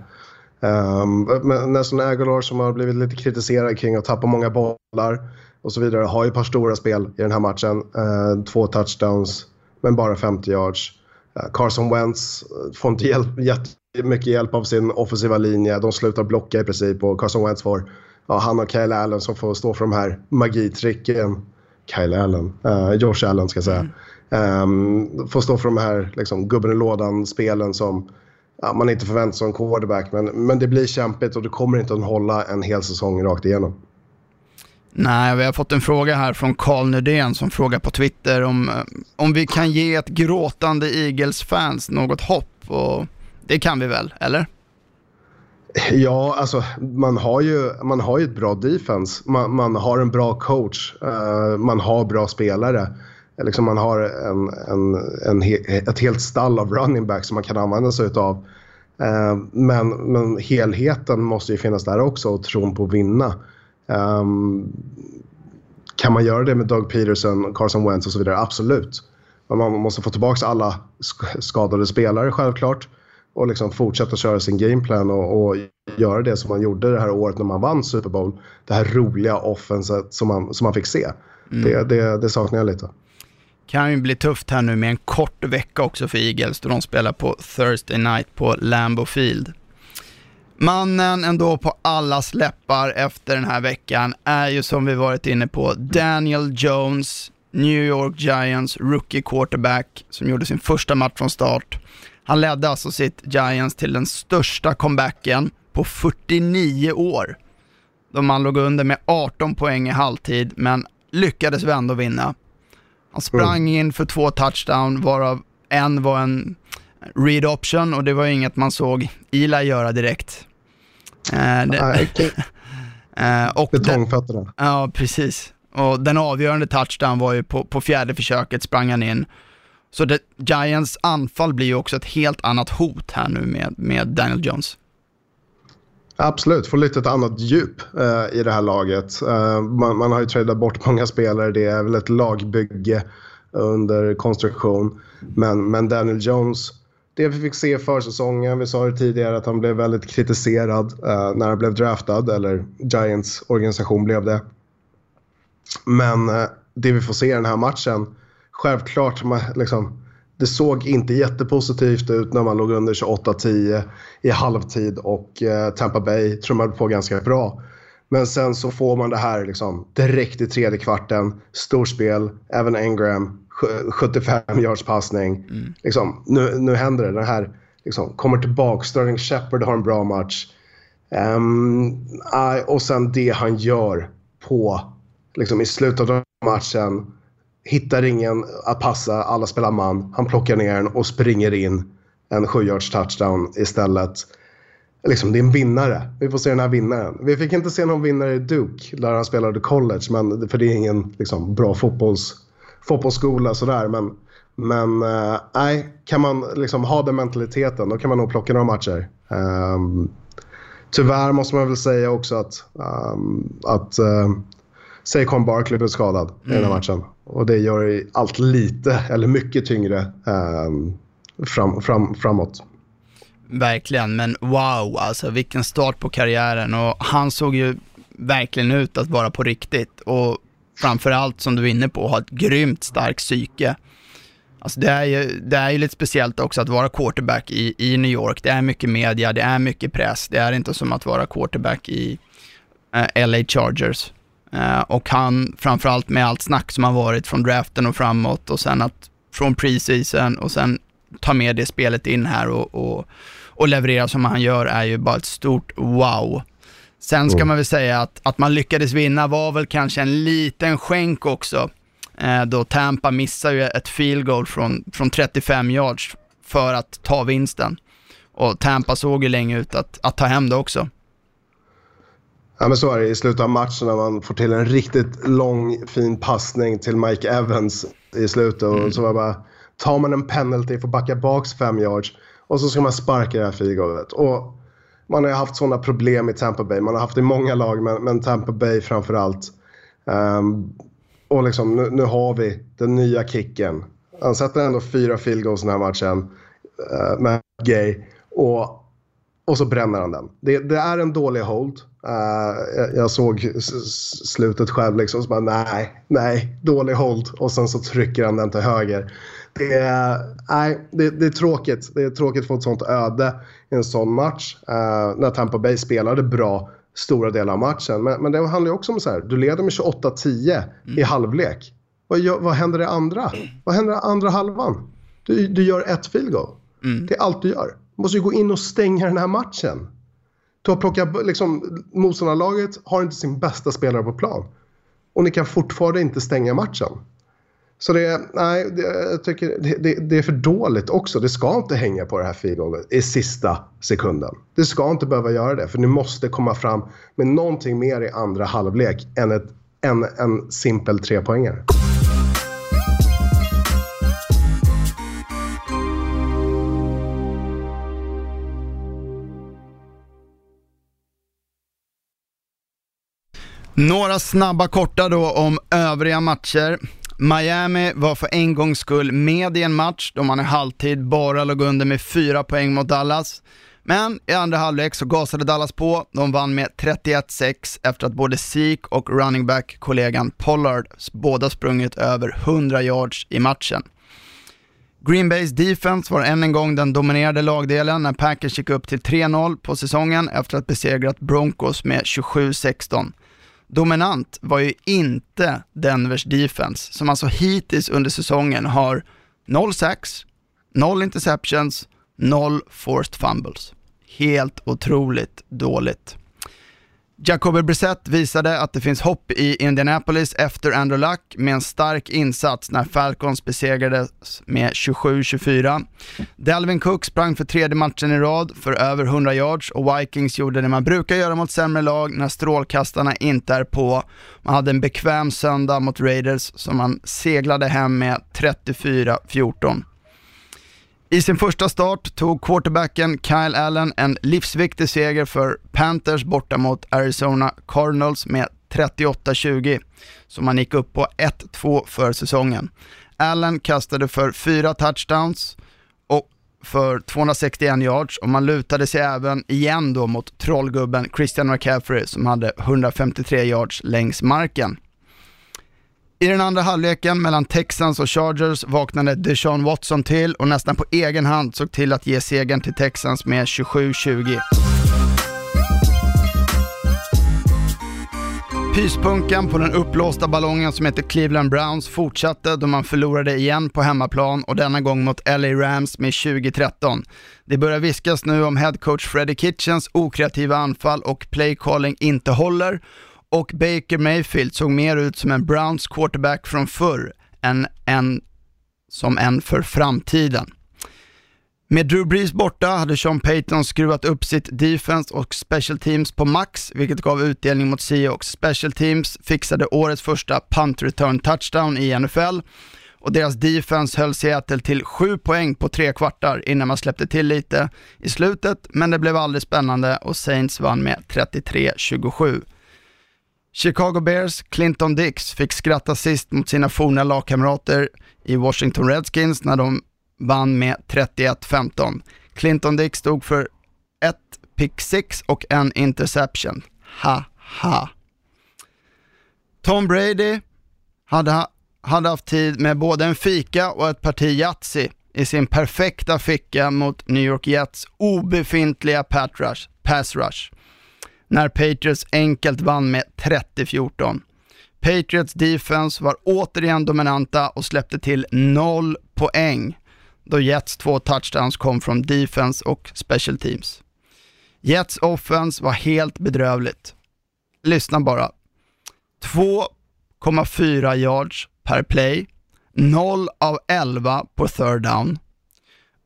Speaker 2: Um, men Nelson Aguilar som har blivit lite kritiserad kring att tappa många bollar och så vidare har ju ett par stora spel i den här matchen. Eh, två touchdowns, men bara 50 yards. Eh, Carson Wentz eh, får inte hjälp, jättemycket hjälp av sin offensiva linje. De slutar blocka i princip och Carson Wentz får, ja, han och Kyle Allen som får stå för de här magitricken. Kyle Allen, eh, Josh Allen ska jag säga. Ehm, får stå för de här liksom, gubben i lådan-spelen som ja, man inte förväntar sig en quarterback. Men, men det blir kämpigt och det kommer inte att hålla en hel säsong rakt igenom.
Speaker 1: Nej, vi har fått en fråga här från Carl Nydén som frågar på Twitter om, eh, om vi kan ge ett gråtande Eagles-fans något hopp. Och det kan vi väl, eller?
Speaker 2: Ja, alltså man har ju, man har ju ett bra defense. Man, man har en bra coach. Uh, man har bra spelare. Liksom man har en, en, en, he- ett helt stall av running backs som man kan använda sig av. Uh, eh, men, men helheten måste ju finnas där också och tron på att vinna. Ehm, kan man göra det med Doug Peterson, Carson Wentz och så vidare? Absolut. Men man måste få tillbaka alla sk- skadade spelare självklart. Och liksom fortsätta köra sin gameplan och, och göra det som man gjorde det här året när man vann Super Bowl. Det här roliga offenset som man, som man fick se. Det, det, det saknar jag lite.
Speaker 1: Kan ju bli tufft här nu med en kort vecka också för Eagles då de spelar på Thursday night på Lambeau Field. Mannen ändå på allas läppar efter den här veckan är ju som vi varit inne på Daniel Jones, New York Giants rookie quarterback som gjorde sin första match från start. Han ledde alltså sitt Giants till den största comebacken på 49 år. Då man låg under med 18 poäng i halvtid men lyckades vända och vinna. Han sprang in för två touchdown varav en var en read option och det var inget man såg Eli göra direkt. Eh, det, [laughs] eh, och
Speaker 2: Betongfötterna.
Speaker 1: ja, precis. Och den avgörande touchdown var ju på, på fjärde försöket sprang han in. Så det, Giants anfall blir ju också ett helt annat hot här nu med, med Daniel Jones.
Speaker 2: Absolut, får lite ett annat djup eh, i det här laget. Eh, man, man har ju tradat bort [laughs] många spelare, det är väl ett lagbygge under konstruktion. Men, men Daniel Jones, det vi fick se för säsongen, vi sa det tidigare att han blev väldigt kritiserad eh, när han blev draftad, eller Giants organisation blev det. Men eh, det vi får se i den här matchen, självklart, man, liksom, det såg inte jättepositivt ut när man låg under 28-10 i halvtid och eh, Tampa Bay trummade på ganska bra. Men sen så får man det här liksom, direkt i tredje kvarten, storspel, även Engram, 75 yards passning. Liksom, nu, nu händer det. Den här liksom, kommer tillbaka, Sterling Shepard har en bra match. Um, och sen det han gör på, liksom, i slutet av matchen. Hittar ingen att passa, alla spelar man. Han plockar ner den och springer in en 7 yards touchdown istället. Liksom, det är en vinnare. Vi får se den här vinnaren. Vi fick inte se någon vinnare i Duke där han spelade college, men, för det är ingen liksom, bra fotbolls, fotbollsskola sådär. Men, men eh, nej, kan man liksom ha den mentaliteten då kan man nog plocka några matcher. Um, tyvärr måste man väl säga också att, um, att um, Saquon Barkley blev skadad i den här matchen. Och det gör allt lite, eller mycket tyngre um, fram, fram, framåt.
Speaker 1: Verkligen, men wow alltså vilken start på karriären och han såg ju verkligen ut att vara på riktigt och framförallt som du är inne på, ha ett grymt starkt psyke. Alltså det är, ju, det är ju lite speciellt också att vara quarterback i, i New York. Det är mycket media, det är mycket press. Det är inte som att vara quarterback i eh, LA Chargers. Eh, och han, framförallt med allt snack som har varit från draften och framåt och sen att från preseason och sen ta med det spelet in här och, och, och leverera som han gör är ju bara ett stort wow. Sen ska man väl säga att, att man lyckades vinna var väl kanske en liten skänk också. Eh, då Tampa missar ju ett field goal från, från 35 yards för att ta vinsten. Och Tampa såg ju länge ut att, att ta hem det också.
Speaker 2: Ja, men så är det i slutet av matchen när man får till en riktigt lång fin passning till Mike Evans i slutet. Och så var bara, tar man en penalty får backa baks fem yards och så ska man sparka det här field Och man har ju haft sådana problem i Tampa Bay. Man har haft det i många lag, men, men Tampa Bay framförallt. Um, och liksom, nu, nu har vi den nya kicken. Han sätter ändå fyra field goals den här matchen uh, med Gay. Och, och så bränner han den. Det, det är en dålig hold. Uh, jag, jag såg slutet själv liksom. Så bara, nej, nej, dålig hold. Och sen så trycker han den till höger. Det är, nej, det, det är tråkigt. Det är tråkigt att få ett sånt öde en sån match. Uh, när Tampa Bay spelade bra stora delar av matchen. Men, men det handlar ju också om så här, du leder med 28-10 i halvlek. Vad, gör, vad händer i andra? Vad händer i andra halvan? Du, du gör ett field goal. Det är allt du gör. Du måste ju gå in och stänga den här matchen. Du har plockat, liksom, motståndarlaget har inte sin bästa spelare på plan. Och ni kan fortfarande inte stänga matchen. Så det, är- nej, det, jag tycker det, det, det är för dåligt också. Det ska inte hänga på det här field i sista sekunden. Det ska inte behöva göra det. För ni måste komma fram med någonting mer i andra halvlek än, ett, än en simpel trepoängare.
Speaker 1: Några snabba korta då om övriga matcher. Miami var för en gångs skull med i en match då man i halvtid bara låg under med fyra poäng mot Dallas. Men i andra halvlek så gasade Dallas på. De vann med 31-6 efter att både Zeke och running back-kollegan Pollard båda sprungit över 100 yards i matchen. Green Bays defense var än en gång den dominerade lagdelen när Packers gick upp till 3-0 på säsongen efter att besegrat Broncos med 27-16. Dominant var ju inte Denvers defense, som alltså hittills under säsongen har 0 sacks, 0 interceptions, 0 forced fumbles. Helt otroligt dåligt. Jacoby Brissett visade att det finns hopp i Indianapolis efter Andrew Luck med en stark insats när Falcons besegrades med 27-24. Dalvin Cook sprang för tredje matchen i rad för över 100 yards och Vikings gjorde det man brukar göra mot sämre lag när strålkastarna inte är på. Man hade en bekväm söndag mot Raiders som man seglade hem med 34-14. I sin första start tog quarterbacken Kyle Allen en livsviktig seger för Panthers borta mot Arizona Cardinals med 38-20, så man gick upp på 1-2 för säsongen. Allen kastade för fyra touchdowns och för 261 yards och man lutade sig även igen då mot trollgubben Christian McCaffrey som hade 153 yards längs marken. I den andra halvleken mellan Texans och Chargers vaknade Deshaun Watson till och nästan på egen hand såg till att ge segern till Texans med 27-20. Pyspunkan på den uppblåsta ballongen som heter Cleveland Browns fortsatte då man förlorade igen på hemmaplan och denna gång mot LA Rams med 2013. Det börjar viskas nu om headcoach Freddie Kitchens okreativa anfall och playcalling inte håller och Baker Mayfield såg mer ut som en Browns quarterback från förr än en som en för framtiden. Med Drew Brees borta hade Sean Payton skruvat upp sitt defense och special teams på max, vilket gav utdelning mot Seahawks. Special teams fixade årets första punt return touchdown i NFL och deras defense höll Seattle till sju poäng på tre kvartar innan man släppte till lite i slutet, men det blev aldrig spännande och Saints vann med 33-27. Chicago Bears Clinton Dix fick skratta sist mot sina forna lagkamrater i Washington Redskins när de vann med 31-15. Clinton Dix stod för ett pick six och en interception. Ha ha. Tom Brady hade, hade haft tid med både en fika och ett parti Yatzy i sin perfekta ficka mot New York Jets obefintliga pass rush när Patriots enkelt vann med 30-14. Patriots defense var återigen dominanta och släppte till noll poäng då Jets två touchdowns kom från defense och special teams. Jets offense var helt bedrövligt. Lyssna bara. 2,4 yards per play, 0 av 11 på third down.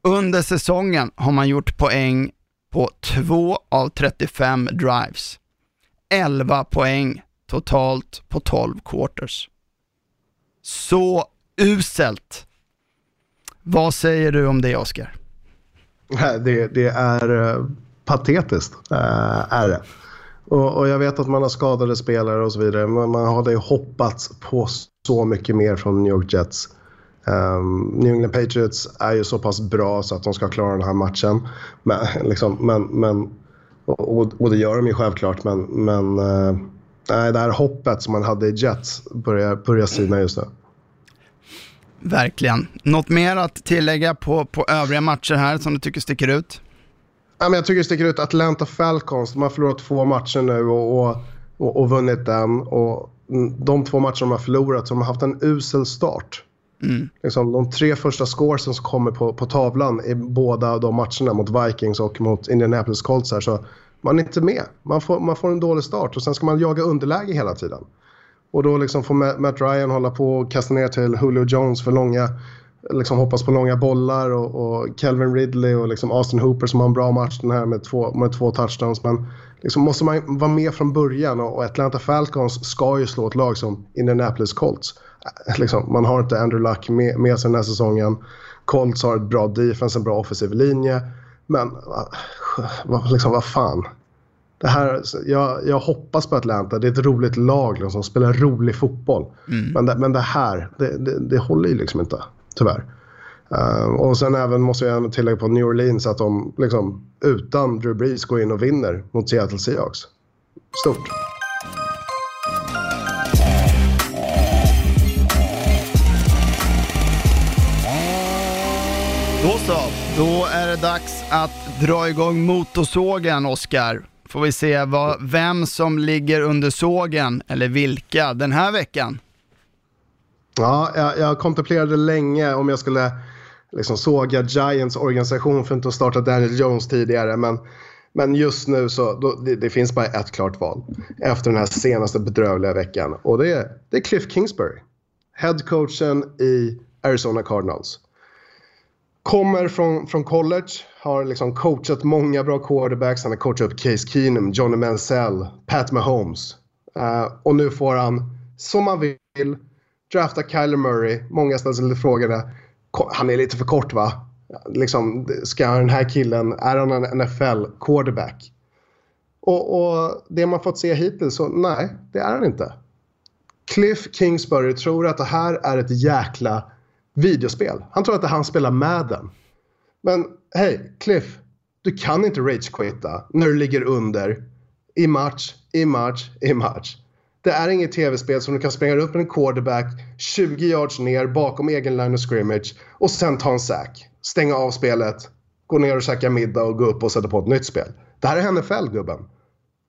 Speaker 1: Under säsongen har man gjort poäng på 2 av 35 drives. 11 poäng totalt på 12 quarters. Så uselt. Vad säger du om det, Oskar?
Speaker 2: Det, det är eh, patetiskt, eh, är det. Och, och, jag vet att man har skadade spelare och så vidare, men man hade hoppats på så mycket mer från New York Jets. Um, New England Patriots är ju så pass bra så att de ska klara den här matchen. Men, [laughs] liksom, men, men, och, och det gör de ju självklart, men, men uh, det här hoppet som man hade i Jets börjar, börjar sina just nu.
Speaker 1: Verkligen. Något mer att tillägga på, på övriga matcher här som du tycker sticker ut?
Speaker 2: Ja, men jag tycker det sticker ut Atlanta Falcons. De har förlorat två matcher nu och, och, och, och vunnit den. Och de två matcher de har förlorat så de har haft en usel start. Mm. Liksom, de tre första scoresen som kommer på, på tavlan i båda de matcherna mot Vikings och mot Indianapolis Colts här, så man är inte med. Man får, man får en dålig start och sen ska man jaga underläge hela tiden. Och då liksom får Matt Ryan hålla på och kasta ner till Julio Jones för långa, liksom hoppas på långa bollar och, och Calvin Ridley och liksom Austin Hooper som har en bra match den här med två, med två touchdowns. Men liksom måste man vara med från början och Atlanta Falcons ska ju slå ett lag som Indianapolis Colts. Liksom, man har inte Andrew Luck med, med sig den här säsongen. Colts har ett bra defense, en bra offensiv linje. Men vad, liksom, vad fan. Det här, jag, jag hoppas på Atlanta. Det är ett roligt lag liksom, som spelar rolig fotboll. Mm. Men, det, men det här, det, det, det håller ju liksom inte. Tyvärr. Uh, och sen även måste jag tillägga på New Orleans att de liksom, utan Drew Brees går in och vinner mot Seattle Seahawks. Stort.
Speaker 1: Dags att dra igång motorsågen, Oskar. Får vi se vad, vem som ligger under sågen, eller vilka, den här veckan.
Speaker 2: Ja, jag, jag kontemplerade länge om jag skulle liksom såga Giants organisation för att inte starta Daniel Jones tidigare. Men, men just nu så då, det, det, finns bara ett klart val efter den här senaste bedrövliga veckan. Och det är, det är Cliff Kingsbury. Headcoachen i Arizona Cardinals. Kommer från, från college, har liksom coachat många bra quarterbacks. Han har coachat upp Case Keenum, Johnny Mansell, Pat Mahomes. Uh, och nu får han, som han vill, drafta Kyler Murray. Många ställer sig frågorna, han är lite för kort va? Liksom, ska den här killen, är han en NFL quarterback? Och, och, det man fått se hittills, så nej, det är han inte. Cliff Kingsbury tror att det här är ett jäkla videospel. Han tror att det han spelar Madden. Men hej, Cliff, du kan inte ragequitta när du ligger under i match, i match, i match. Det är inget tv-spel som du kan springa upp en quarterback 20 yards ner bakom egen line of scrimmage och sen ta en sack. Stänga av spelet, gå ner och käka middag och gå upp och sätta på ett nytt spel. Det här är NFL gubben.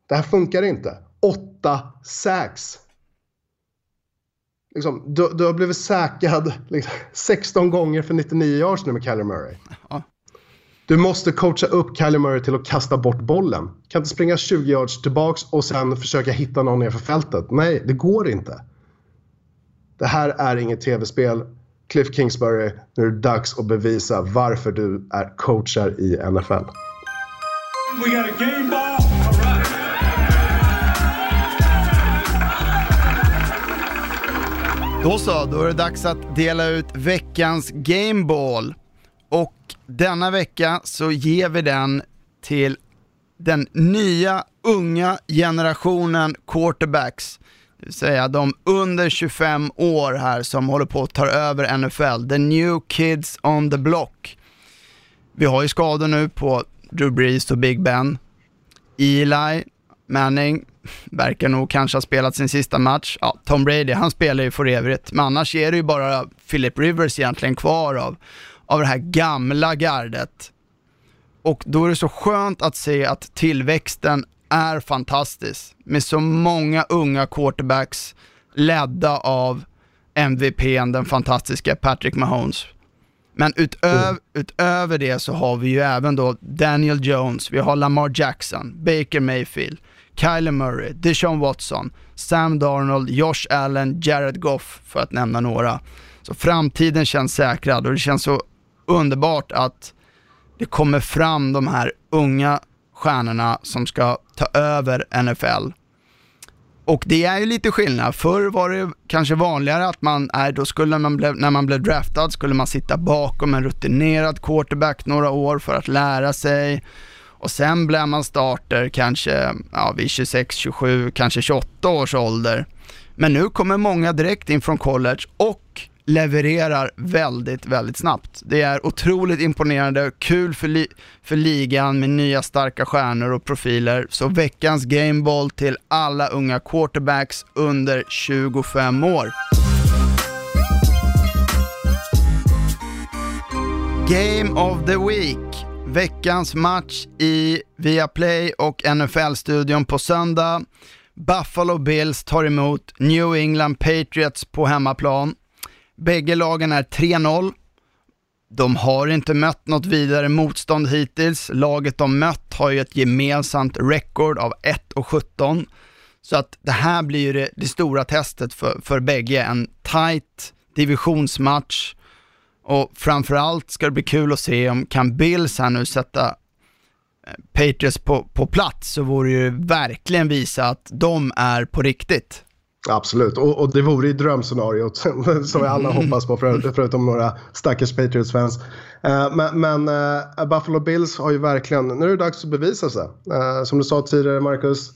Speaker 2: Det här funkar inte. Åtta sacks. Liksom, du, du, har blivit säkrad liksom, [laughs] 16 gånger för 99 yards nu med Kyler Murray. Ja. Du måste coacha upp Kyler Murray till att kasta bort bollen. Kan inte springa 20 yards tillbaks och sen försöka hitta någon nerför fältet. Nej, det går inte. Det här är inget tv-spel. Cliff Kingsbury, nu är det dags att bevisa varför du är coachar i NFL. We got a game ball.
Speaker 1: Då så, då är det dags att dela ut veckans Gameball. Och denna vecka så ger vi den till den nya unga generationen quarterbacks. Det vill säga de under 25 år här som håller på att ta över NFL. The new kids on the block. Vi har ju skador nu på Drew Brees och Big Ben. Eli Manning verkar nog kanske ha spelat sin sista match. Ja, Tom Brady, han spelar ju för evigt, men annars är det ju bara Philip Rivers egentligen kvar av, av det här gamla gardet. Och då är det så skönt att se att tillväxten är fantastisk med så många unga quarterbacks ledda av MVPn, den fantastiska Patrick Mahomes. Men utöver, mm. utöver det så har vi ju även då Daniel Jones, vi har Lamar Jackson, Baker Mayfield, Kyler Murray, Deshaun Watson, Sam Darnold, Josh Allen, Jared Goff för att nämna några. Så framtiden känns säkrad och det känns så underbart att det kommer fram de här unga stjärnorna som ska ta över NFL. Och det är ju lite skillnad. Förr var det kanske vanligare att man, nej, då skulle man blev, när man blev draftad skulle man sitta bakom en rutinerad quarterback några år för att lära sig och sen blir man starter kanske ja, vid 26, 27, kanske 28 års ålder. Men nu kommer många direkt in från college och levererar väldigt, väldigt snabbt. Det är otroligt imponerande, kul för, li för ligan med nya starka stjärnor och profiler. Så veckans gameball till alla unga quarterbacks under 25 år. Game of the Week veckans match i Viaplay och NFL-studion på söndag. Buffalo Bills tar emot New England Patriots på hemmaplan. Bägge lagen är 3-0. De har inte mött något vidare motstånd hittills. Laget de mött har ju ett gemensamt record av 1-17. Så att det här blir ju det, det stora testet för, för bägge. En tight divisionsmatch och framförallt ska det bli kul att se om kan Bills här nu sätta eh, Patriots på, på plats så vore det ju verkligen visa att de är på riktigt.
Speaker 2: Absolut, och, och det vore ju drömscenariot [laughs] som vi alla hoppas på för, förutom några stackars Patriots-fans. Uh, men, men uh, Buffalo Bills har ju verkligen, nu är det dags att bevisa sig. Som du sa tidigare Marcus,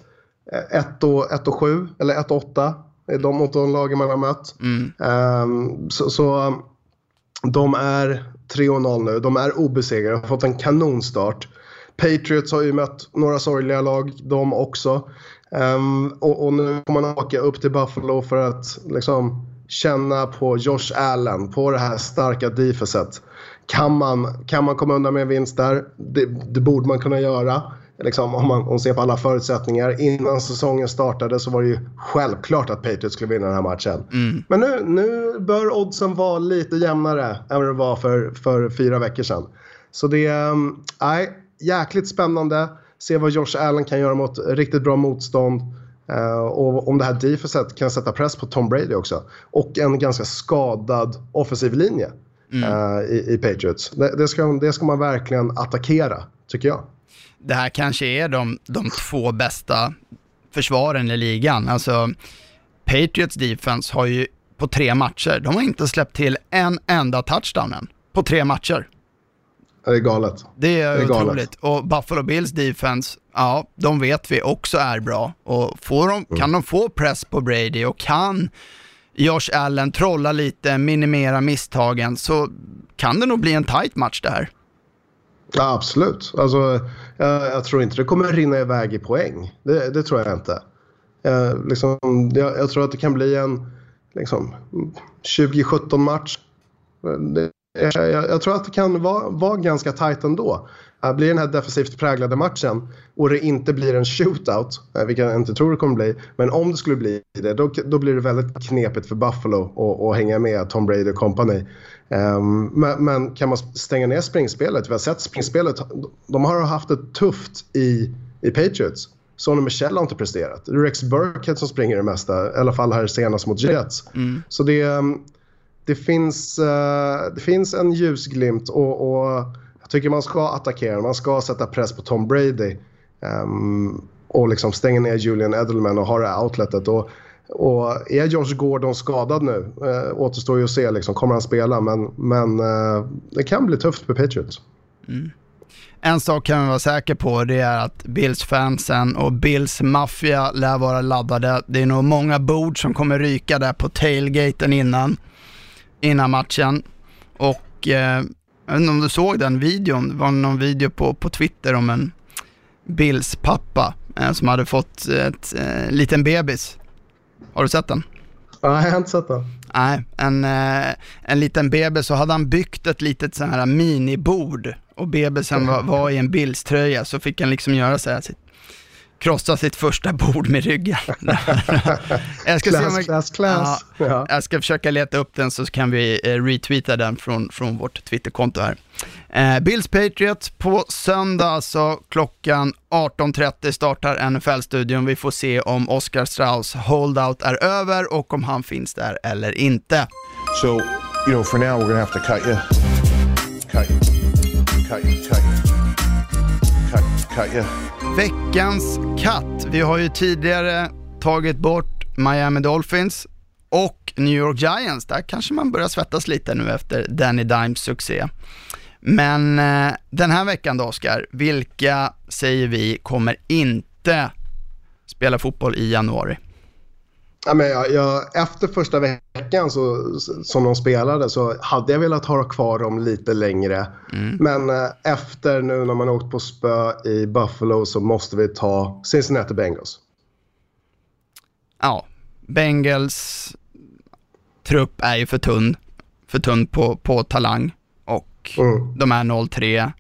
Speaker 2: 1 och, 1 och 7 eller 1 och 8 är de mot de lagen man har mött. Mm. Um, så, så de är 3-0 nu. De är obesegrade. Har fått en kanonstart. Patriots har ju mött några sorgliga lag, de också. Um, och, och, nu får man åka upp till Buffalo för att liksom, känna på Josh Allen, på det här starka defenset. kan man, kan man komma undan med en vinst där? Det, det borde man kunna göra. Liksom, om man, om man ser på alla förutsättningar. Innan säsongen startade så var det ju självklart att Patriots skulle vinna den här matchen. Men nu, nu bör oddsen vara lite jämnare än vad det var för, för fyra veckor sedan. Så det är um, nej, jäkligt spännande. Se vad Josh Allen kan göra mot riktigt bra motstånd. Eh, och om det här defenset kan sätta press på Tom Brady också. Och en ganska skadad offensiv linje eh, i, i Patriots. Det, det, ska, det ska man verkligen attackera, tycker jag.
Speaker 1: Det här kanske är de, de två bästa försvaren i ligan. Alltså, Patriots defense har ju på tre matcher, de har inte släppt till en enda touchdown än. På tre matcher.
Speaker 2: Det är galet.
Speaker 1: Det är,
Speaker 2: Det är galet.
Speaker 1: otroligt. Och Buffalo Bills defense, ja, de vet vi också är bra. Och får de,
Speaker 2: Mm.
Speaker 1: kan de få press på Brady och kan Josh Allen trolla lite, minimera misstagen, så kan det nog bli en tight match det här.
Speaker 2: Ja, absolut. Alltså, jag, jag tror inte det kommer rinna iväg i poäng. Det, det tror jag inte. Jag, liksom, jag, jag tror att det kan bli en liksom, 2017 match. Eh, det, jag, jag tror att det kan vara, vara ganska tajt ändå. Blir den här defensivt präglade matchen och det inte blir en shootout, uh, vilket jag inte tror det kommer bli, men om det skulle bli det, då, då blir det väldigt knepigt för Buffalo att- hänga med Tom Brady och company. Um, men, men kan man stänga ner springspelet? Vi har sett springspelet, de har haft det tufft i, i Patriots. Sonny Michel har inte presterat. Det är Rex Burkhead som springer det mesta, i alla fall här senast mot Jets. Så det, um, det, finns, eh, det finns en ljusglimt och, och tycker man ska attackera. Man ska sätta press på Tom Brady. um, och liksom stänga ner Julian Edelman och ha det här outletet. Och, och är Josh Gordon skadad nu? Eh, återstår ju att se. Liksom, kommer han spela? Men, men eh, det kan bli tufft för Patriots. Mm.
Speaker 1: En sak kan vi vara säker på, det är att Bills-fansen och Bills-maffia lär vara laddade. Det är nog många bord som kommer ryka där på tailgaten innan, innan matchen. Och eh, jag vet inte om du såg den videon, det var någon video på, på Twitter om en Bills-pappa eh, som hade fått ett eh, liten bebis. Har du sett den?
Speaker 2: Ja, jag har inte sett det.
Speaker 1: Nej, en, eh, en liten bebis så hade han byggt ett litet så här minibord och bebisen var, var i en Bills-tröja så fick han liksom göra så här, sitt, krossa sitt första bord med ryggen. [laughs] jag ska se om
Speaker 2: Class,
Speaker 1: jag-
Speaker 2: class, class.
Speaker 1: Ja,
Speaker 2: Ja.
Speaker 1: Jag ska försöka leta upp den så kan vi eh, retweeta den från, från vårt Twitterkonto här. Eh, Bills Patriots på söndag, så klockan 18.30 startar NFL-studion. Vi får se om Oscar Strauss holdout är över och om han finns där eller inte.
Speaker 3: So, you know, for now, we're to have to cut you. Cut you. Cut you. Cut you. Cut, cut you.
Speaker 1: Veckans katt. Vi har ju tidigare tagit bort Miami Dolphins och New York Giants. Där kanske man börjar svettas lite nu efter Danny Dimes succé. Men eh, den här veckan då, Oskar, vilka säger vi kommer inte spela fotboll i januari?
Speaker 2: Ja, men jag, jag, efter första veckan så, som de spelade så hade jag velat ha kvar dem lite längre. Men eh, efter nu när man åkt på spö i Buffalo så måste vi ta Cincinnati Bengals.
Speaker 1: Ja, Bengals trupp är ju för tunn, för tunn på, på talang och
Speaker 2: Mm.
Speaker 1: de är 0-3.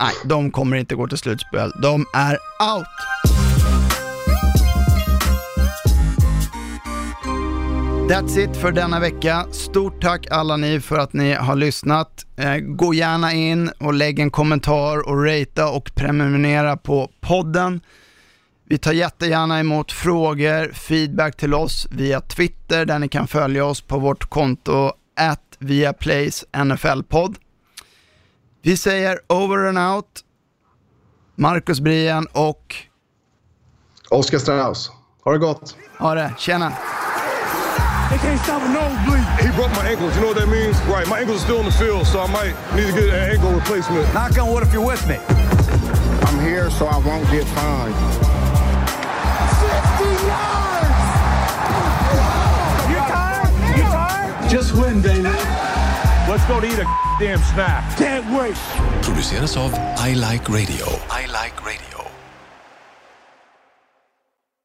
Speaker 1: Nej, de kommer inte gå till slutspel. De är out! That's it för denna vecka. Stort tack alla ni för att ni har lyssnat. Eh, gå gärna in och lägg en kommentar och ratea och prenumerera på podden. Vi tar jättegärna emot frågor, feedback till oss via Twitter där ni kan följa oss på vårt konto at viaplays NFL-podd. Vi säger over and out. Marcus Brien och
Speaker 2: Oscar Strauss. Ha det gott!
Speaker 1: ha det, tjena!
Speaker 4: They can't stop a nosebleed.
Speaker 5: He broke my ankles. You know what that means? Right. My ankles are still in the field, so I might need to get an ankle replacement.
Speaker 4: Knock on wood if you're with me.
Speaker 6: I'm here so I won't get fined.
Speaker 4: 60 yards! You tired? You tired?
Speaker 3: Just win, Dana. Let's go to eat a damn snack.
Speaker 4: Can't wait.
Speaker 7: produceras av I Like Radio. I like radio.